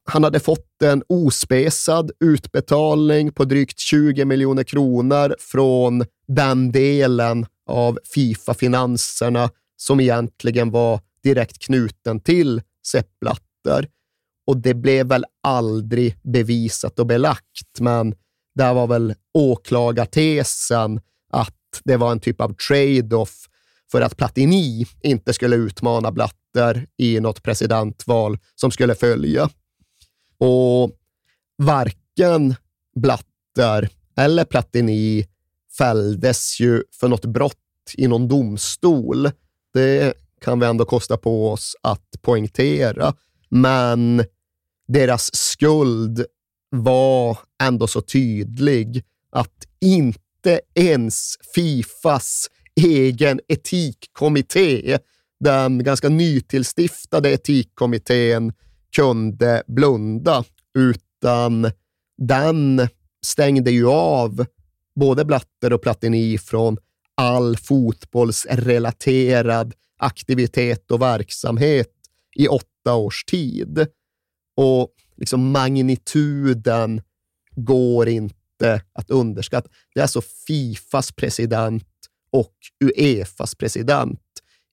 han hade fått en ospesad utbetalning på drygt 20 miljoner kronor från den delen av Fifa-finanserna som egentligen var direkt knuten till Sepp Blatter. Och det blev väl aldrig bevisat och belagt, men där var väl åklagartesen att det var en typ av trade-off för att Platini inte skulle utmana Blatter i något presidentval som skulle följa. Och varken Blatter eller Platini fälldes ju för något brott i någon domstol. Det kan vi ändå kosta på oss att poängtera. Men deras skuld var ändå så tydlig att inte ens Fifas egen etikkommitté, den ganska nytillstiftade etikkommittén, kunde blunda, utan den stängde ju av både Blatter och Platini från all fotbollsrelaterad aktivitet och verksamhet i åtta års tid. Och liksom magnituden går inte att underskatta. Det är alltså Fifas president och Uefas president.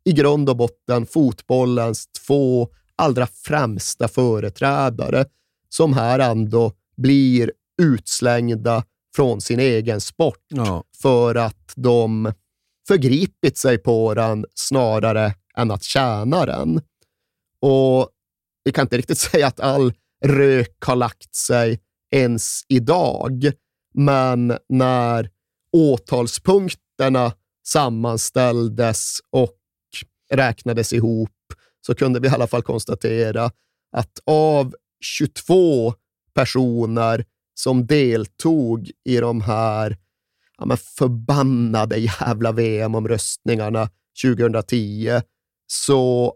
I grund och botten fotbollens två allra främsta företrädare som här ändå blir utslängda från sin egen sport för att de förgripit sig på den snarare än att tjäna den. Och vi kan inte riktigt säga att all rök har lagt sig ens idag, men när åtalspunkterna sammanställdes och räknades ihop så kunde vi i alla fall konstatera att av 22 personer som deltog i de här ja, men förbannade jävla VM-omröstningarna 2010 så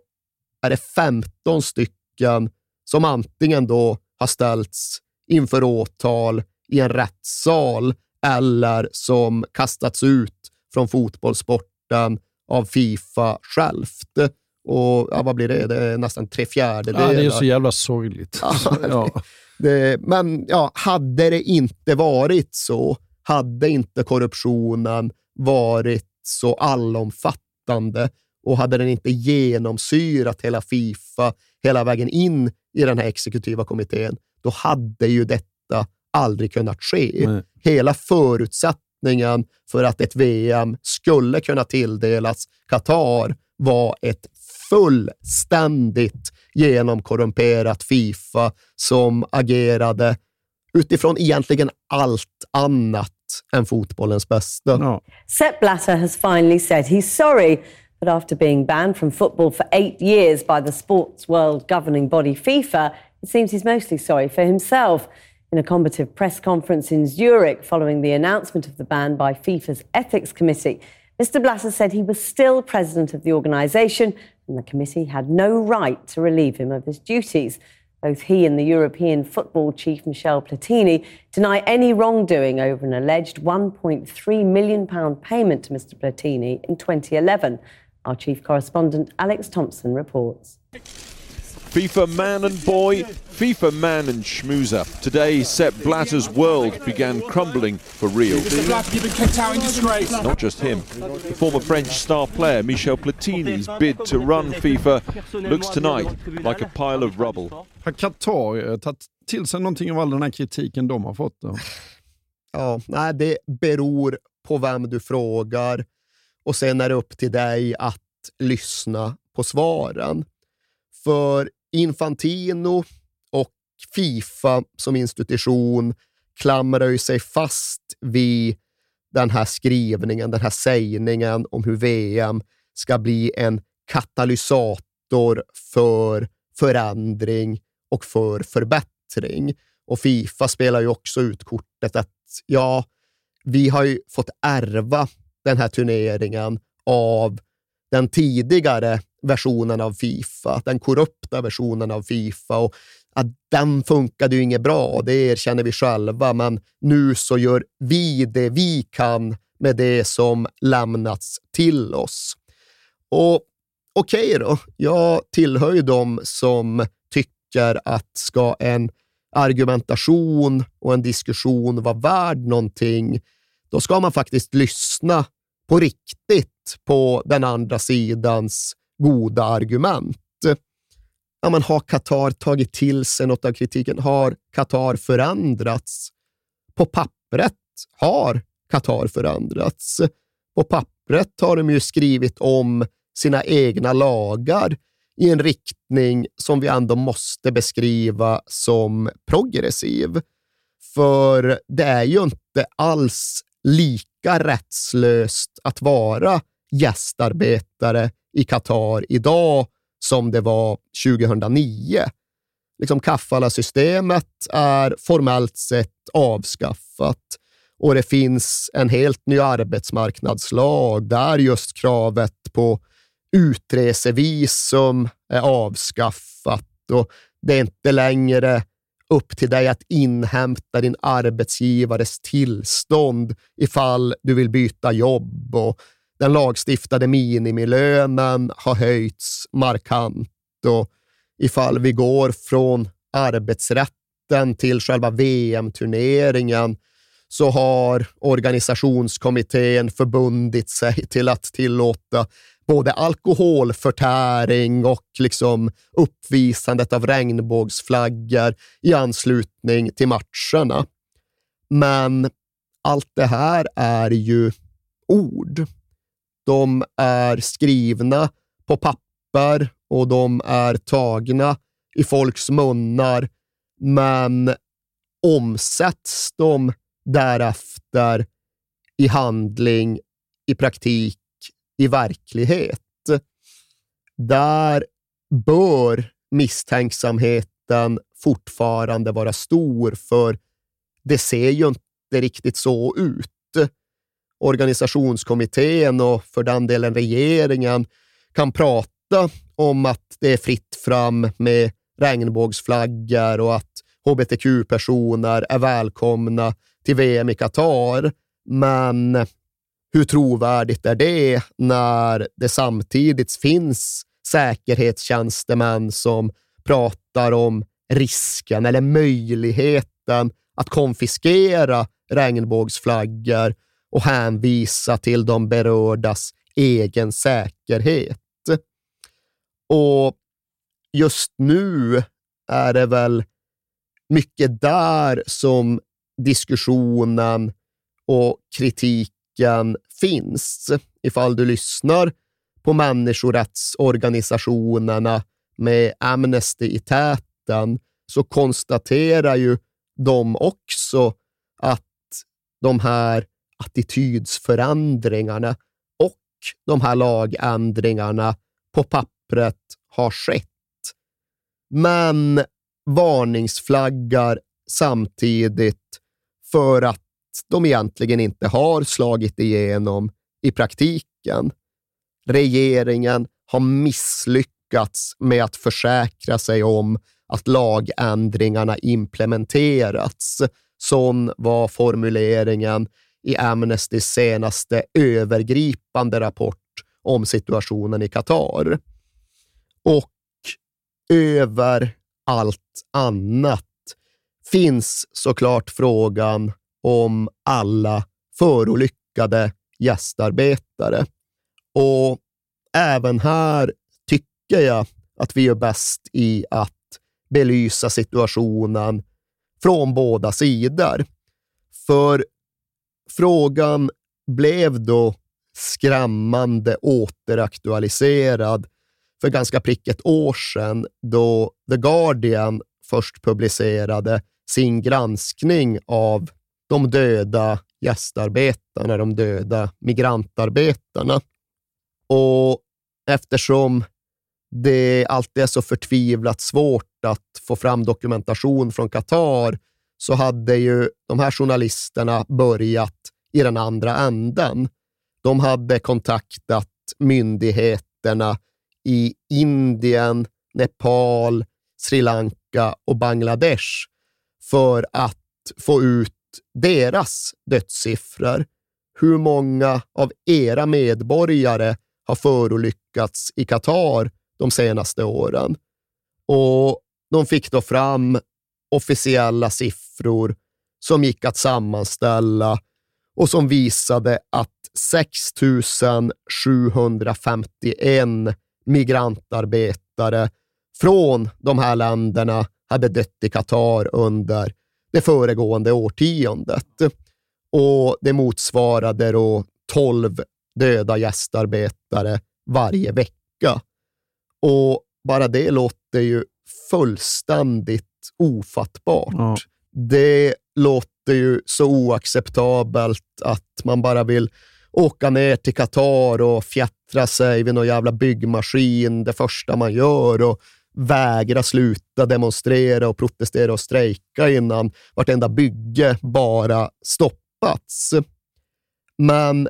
är det 15 stycken som antingen då har ställts inför åtal i en rättssal eller som kastats ut från fotbollssporten av Fifa självt. Och ja, vad blir det? Det är nästan tre fjärdedelar. Ja, det är så jävla sorgligt. Ja, det, men ja, hade det inte varit så, hade inte korruptionen varit så allomfattande och hade den inte genomsyrat hela Fifa hela vägen in i den här exekutiva kommittén, då hade ju detta aldrig kunnat ske. Nej. Hela förutsättningen för att ett VM skulle kunna tilldelas Qatar var ett fullständigt genomkorrumperat Fifa som agerade utifrån egentligen allt annat än fotbollens bästa. Sepp Blatter has finally said he's sorry But after being banned from football for eight years by the sports world governing body FIFA, it seems he's mostly sorry for himself. In a combative press conference in Zurich following the announcement of the ban by FIFA's ethics committee, Mr. Blatter said he was still president of the organisation and the committee had no right to relieve him of his duties. Both he and the European football chief Michel Platini deny any wrongdoing over an alleged £1.3 million payment to Mr. Platini in 2011. Our chief correspondent Alex Thompson reports. FIFA man and boy, FIFA man and schmoozer. Today, Sepp Blatter's world began crumbling for real. Not just him. The former French star player Michel Platini's bid to run FIFA looks tonight like a pile of rubble. Har Qatar eh, tagit till sig någonting av all den här kritiken de har fått? Då? Ja, nej, det beror på vem du frågar och sen är det upp till dig att lyssna på svaren. För Infantino och Fifa som institution klamrar ju sig fast vid den här skrivningen, den här sägningen om hur VM ska bli en katalysator för förändring och för förbättring. Och Fifa spelar ju också ut kortet att ja, vi har ju fått ärva den här turneringen av den tidigare versionen av Fifa, den korrupta versionen av Fifa. Och att den funkade ju inget bra, det erkänner vi själva, men nu så gör vi det vi kan med det som lämnats till oss. Och okej okay då, jag tillhör ju de som tycker att ska en argumentation och en diskussion vara värd någonting, då ska man faktiskt lyssna på riktigt på den andra sidans goda argument. Ja, men har Qatar tagit till sig något av kritiken? Har Qatar förändrats? På pappret har Qatar förändrats. På pappret har de ju skrivit om sina egna lagar i en riktning som vi ändå måste beskriva som progressiv. För det är ju inte alls lika rättslöst att vara gästarbetare i Qatar idag som det var 2009. Liksom Kaffala-systemet är formellt sett avskaffat och det finns en helt ny arbetsmarknadslag där just kravet på utresevisum är avskaffat och det är inte längre upp till dig att inhämta din arbetsgivares tillstånd ifall du vill byta jobb och den lagstiftade minimilönen har höjts markant och ifall vi går från arbetsrätten till själva VM-turneringen så har organisationskommittén förbundit sig till att tillåta både alkoholförtäring och liksom uppvisandet av regnbågsflaggor i anslutning till matcherna. Men allt det här är ju ord. De är skrivna på papper och de är tagna i folks munnar, men omsätts de därefter i handling, i praktik, i verklighet. Där bör misstänksamheten fortfarande vara stor, för det ser ju inte riktigt så ut. Organisationskommittén och för den delen regeringen kan prata om att det är fritt fram med regnbågsflaggor och att hbtq-personer är välkomna till VM i Qatar. Men hur trovärdigt är det när det samtidigt finns säkerhetstjänstemän som pratar om risken eller möjligheten att konfiskera regnbågsflaggor och hänvisa till de berördas egen säkerhet. Och just nu är det väl mycket där som diskussionen och kritiken finns. Ifall du lyssnar på människorättsorganisationerna med Amnesty i täten så konstaterar ju de också att de här attitydsförändringarna och de här lagändringarna på pappret har skett. Men varningsflaggar samtidigt för att de egentligen inte har slagit igenom i praktiken. Regeringen har misslyckats med att försäkra sig om att lagändringarna implementerats. Sån var formuleringen i Amnestys senaste övergripande rapport om situationen i Qatar. Och över allt annat finns såklart frågan om alla förolyckade gästarbetare. Och även här tycker jag att vi är bäst i att belysa situationen från båda sidor. För frågan blev då skrämmande återaktualiserad för ganska prick ett år sedan då The Guardian först publicerade sin granskning av de döda gästarbetarna, de döda migrantarbetarna. Och eftersom det alltid är så förtvivlat svårt att få fram dokumentation från Qatar så hade ju de här journalisterna börjat i den andra änden. De hade kontaktat myndigheterna i Indien, Nepal, Sri Lanka och Bangladesh för att få ut deras dödssiffror. Hur många av era medborgare har förolyckats i Qatar de senaste åren? Och de fick då fram officiella siffror som gick att sammanställa och som visade att 6 751 migrantarbetare från de här länderna hade dött i Qatar under det föregående årtiondet. Och det motsvarade då 12 döda gästarbetare varje vecka. Och bara det låter ju fullständigt ofattbart. Ja. Det låter ju så oacceptabelt att man bara vill åka ner till Qatar och fjättra sig vid någon jävla byggmaskin det första man gör och vägra sluta demonstrera och protestera och strejka innan vartenda bygge bara stoppats. Men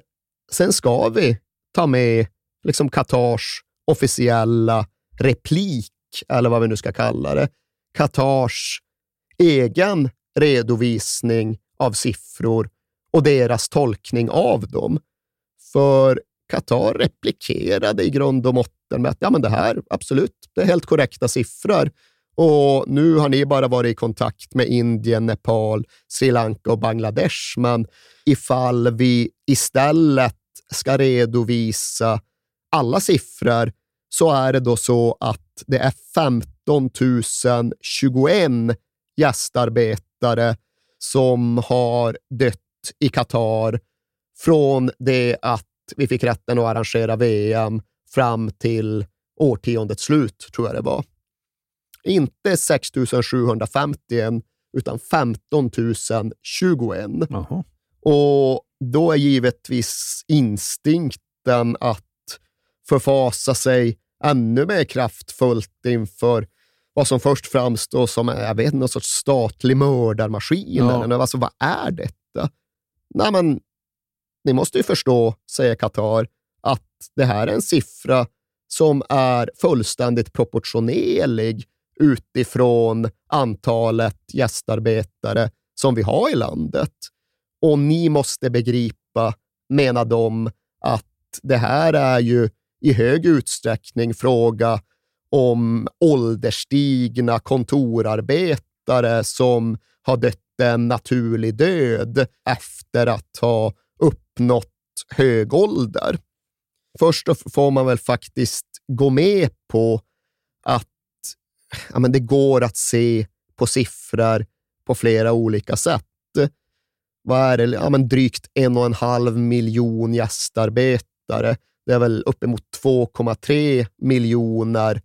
sen ska vi ta med liksom Qatars officiella replik, eller vad vi nu ska kalla det. Qatars egen redovisning av siffror och deras tolkning av dem. För Qatar replikerade i grund och måtten med att ja, men det här, absolut, det är helt korrekta siffror. Och nu har ni bara varit i kontakt med Indien, Nepal, Sri Lanka och Bangladesh. Men ifall vi istället ska redovisa alla siffror så är det då så att det är 15 021 gästarbetare som har dött i Qatar från det att vi fick rätten att arrangera VM fram till årtiondets slut, tror jag det var. Inte 6 751, utan 15 021. Aha. Och då är givetvis instinkten att förfasa sig ännu mer kraftfullt inför vad som först framstår som jag vet, någon sorts statlig mördarmaskin. Ja. Eller, alltså, vad är detta? Nej, men ni måste ju förstå, säger Qatar, att det här är en siffra som är fullständigt proportionerlig utifrån antalet gästarbetare som vi har i landet. Och ni måste begripa, menar de, att det här är ju i hög utsträckning fråga om ålderstigna kontorarbetare som har dött en naturlig död efter att ha uppnått hög ålder. Först då får man väl faktiskt gå med på att ja, men det går att se på siffror på flera olika sätt. Vad är det? Ja, men drygt en och en halv miljon gästarbetare. Det är väl uppemot 2,3 miljoner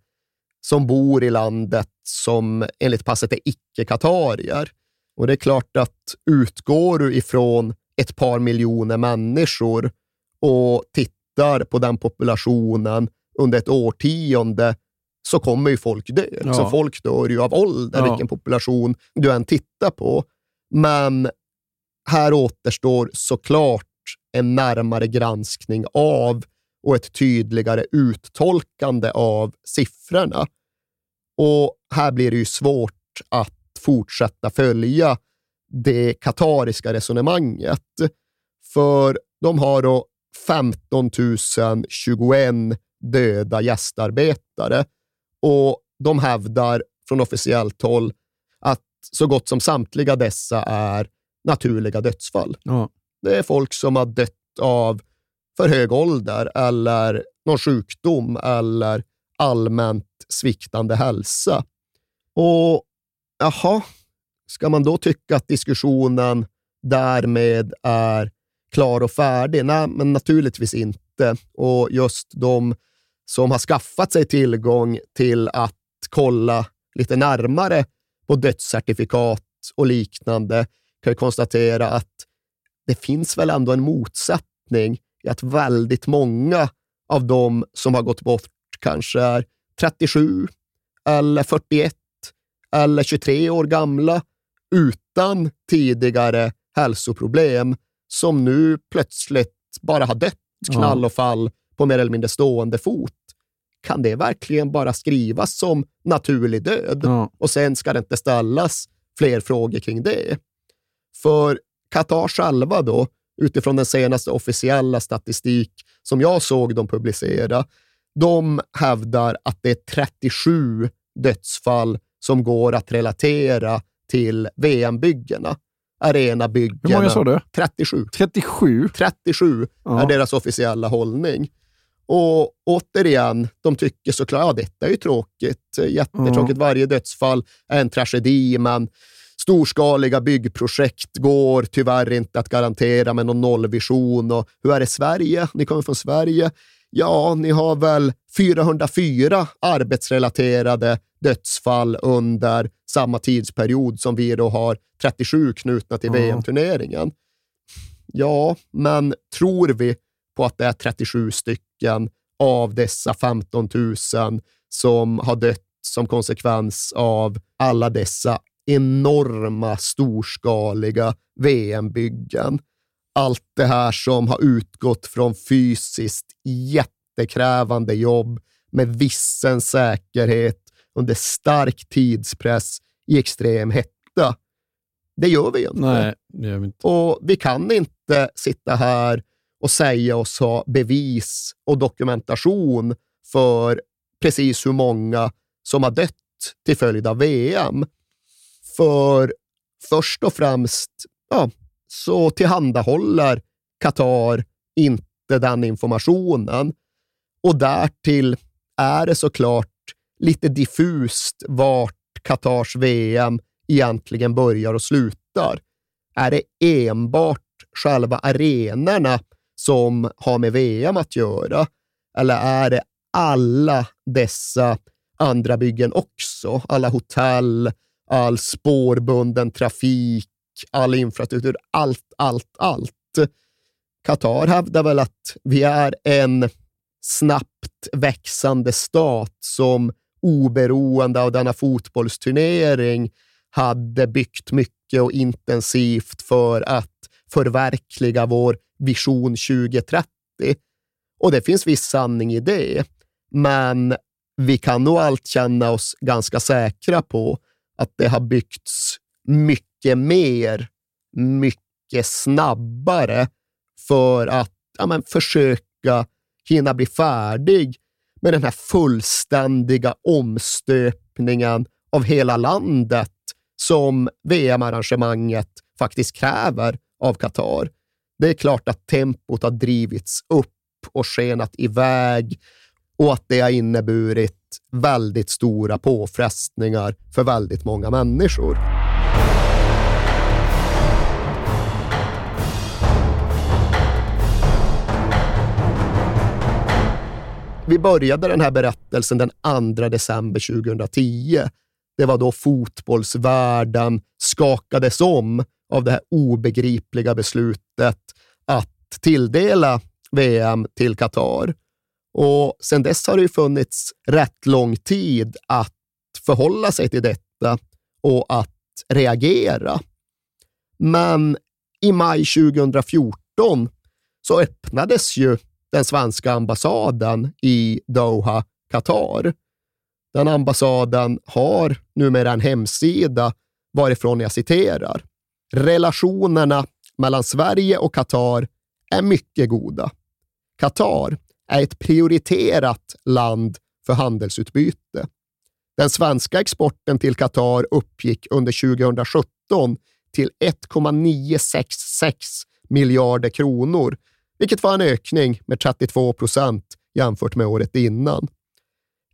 som bor i landet som enligt passet är icke-katarier. Och det är klart att utgår du ifrån ett par miljoner människor och tittar på den populationen under ett årtionde så kommer ju folk dö. Ja. Så folk dör ju av ålder, Ja. vilken population du än tittar på. Men här återstår såklart en närmare granskning av och ett tydligare uttolkande av siffrorna. Och här blir det ju svårt att fortsätta följa det katariska resonemanget. För de har då 15 021 döda gästarbetare och de hävdar från officiellt håll att så gott som samtliga dessa är naturliga dödsfall. Ja. Det är folk som har dött av för hög ålder eller någon sjukdom eller allmänt sviktande hälsa. Och jaha, ska man då tycka att diskussionen därmed är klar och färdig? Nej, men naturligtvis inte. Och just de som har skaffat sig tillgång till att kolla lite närmare på dödscertifikat och liknande kan ju konstatera att det finns väl ändå en motsättning att väldigt många av de som har gått bort kanske är 37 eller 41 eller 23 år gamla utan tidigare hälsoproblem som nu plötsligt bara har dött knall och fall på mer eller mindre stående fot. Kan det verkligen bara skrivas som naturlig död? Ja. Och sen ska det inte ställas fler frågor kring det. För Qatar själva då, utifrån den senaste officiella statistik som jag såg dem publicera, de hävdar att det är 37 dödsfall som går att relatera till VM-byggena. Arenabyggena. Hur många sa du? 37. 37? 37 Ja. är deras officiella hållning. Och återigen, de tycker såklart, ja detta är ju tråkigt, jättetråkigt. Varje dödsfall är en tragedi, men storskaliga byggprojekt går tyvärr inte att garantera med någon nollvision. Och hur är det i Sverige? Ni kommer från Sverige. Ja, ni har väl 404 arbetsrelaterade dödsfall under samma tidsperiod som vi då har 37 knutna till Ja. VM-turneringen. Ja, men tror vi på att det är 37 stycken av dessa 15 000 som har dött som konsekvens av alla dessa enorma, storskaliga VM-byggen. Allt det här som har utgått från fysiskt jättekrävande jobb med vissen säkerhet under stark tidspress i extrem hetta. Det gör vi ju inte. Nej, det gör vi inte. Och vi kan inte sitta här och säga oss ha bevis och dokumentation för precis hur många som har dött till följd av VM. För först och främst ja, så tillhandahåller Qatar inte den informationen. Och därtill är det såklart lite diffust vart Qatars VM egentligen börjar och slutar. Är det enbart själva arenorna som har med VM att göra? Eller är det alla dessa andra byggen också? Alla hotell, all spårbunden trafik, all infrastruktur, allt, allt, allt. Qatar hävdar väl att vi är en snabbt växande stat som oberoende av denna fotbollsturnering hade byggt mycket och intensivt för att förverkliga vår vision 2030. Och det finns viss sanning i det. Men vi kan nog allt känna oss ganska säkra på att det har byggts mycket mer, mycket snabbare för att ja, men, försöka hinna bli färdig med den här fullständiga omstöpningen av hela landet som VM-arrangemanget faktiskt kräver av Qatar. Det är klart att tempot har drivits upp och skenat iväg och att det har inneburit väldigt stora påfrestningar för väldigt många människor. Vi började den här berättelsen den 2 december 2010. Det var då fotbollsvärlden skakades om av det här obegripliga beslutet att tilldela VM till Qatar. Och sedan dess har det ju funnits rätt lång tid att förhålla sig till detta och att reagera. Men i maj 2014 så öppnades ju den svenska ambassaden i Doha, Qatar. Den ambassaden har numera en hemsida varifrån jag citerar. Relationerna mellan Sverige och Qatar är mycket goda. Qatar är ett prioriterat land för handelsutbyte. Den svenska exporten till Qatar uppgick under 2017 till 1,966 miljarder kronor, vilket var en ökning med 32 procent jämfört med året innan.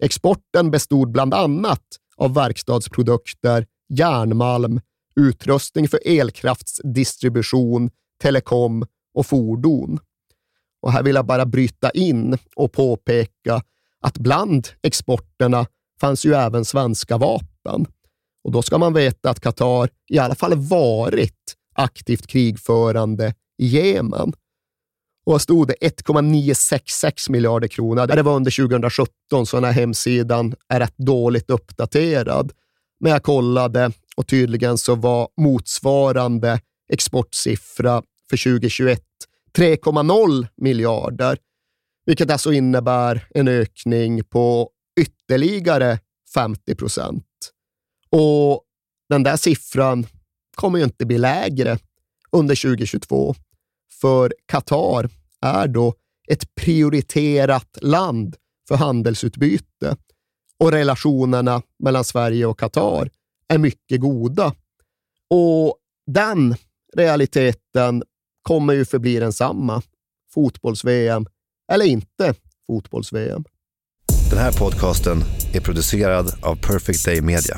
Exporten bestod bland annat av verkstadsprodukter, järnmalm, utrustning för elkraftsdistribution, telekom och fordon. Och här vill jag bara bryta in och påpeka att bland exporterna fanns ju även svenska vapen. Och då ska man veta att Qatar i alla fall varit aktivt krigförande i Jemen. Och stod det 1,966 miljarder kronor. Det var under 2017, så den här hemsidan är rätt dåligt uppdaterad. Men jag kollade och tydligen så var motsvarande exportsiffra för 2021 3,0 miljarder, vilket alltså innebär en ökning på ytterligare 50 procent. Och den där siffran kommer ju inte bli lägre under 2022, för Qatar är då ett prioriterat land för handelsutbyte och relationerna mellan Sverige och Qatar är mycket goda. Och den realiteten kommer ju förbli densamma. Fotbolls-VM eller inte fotbolls-VM. Den här podcasten är producerad av Perfect Day Media.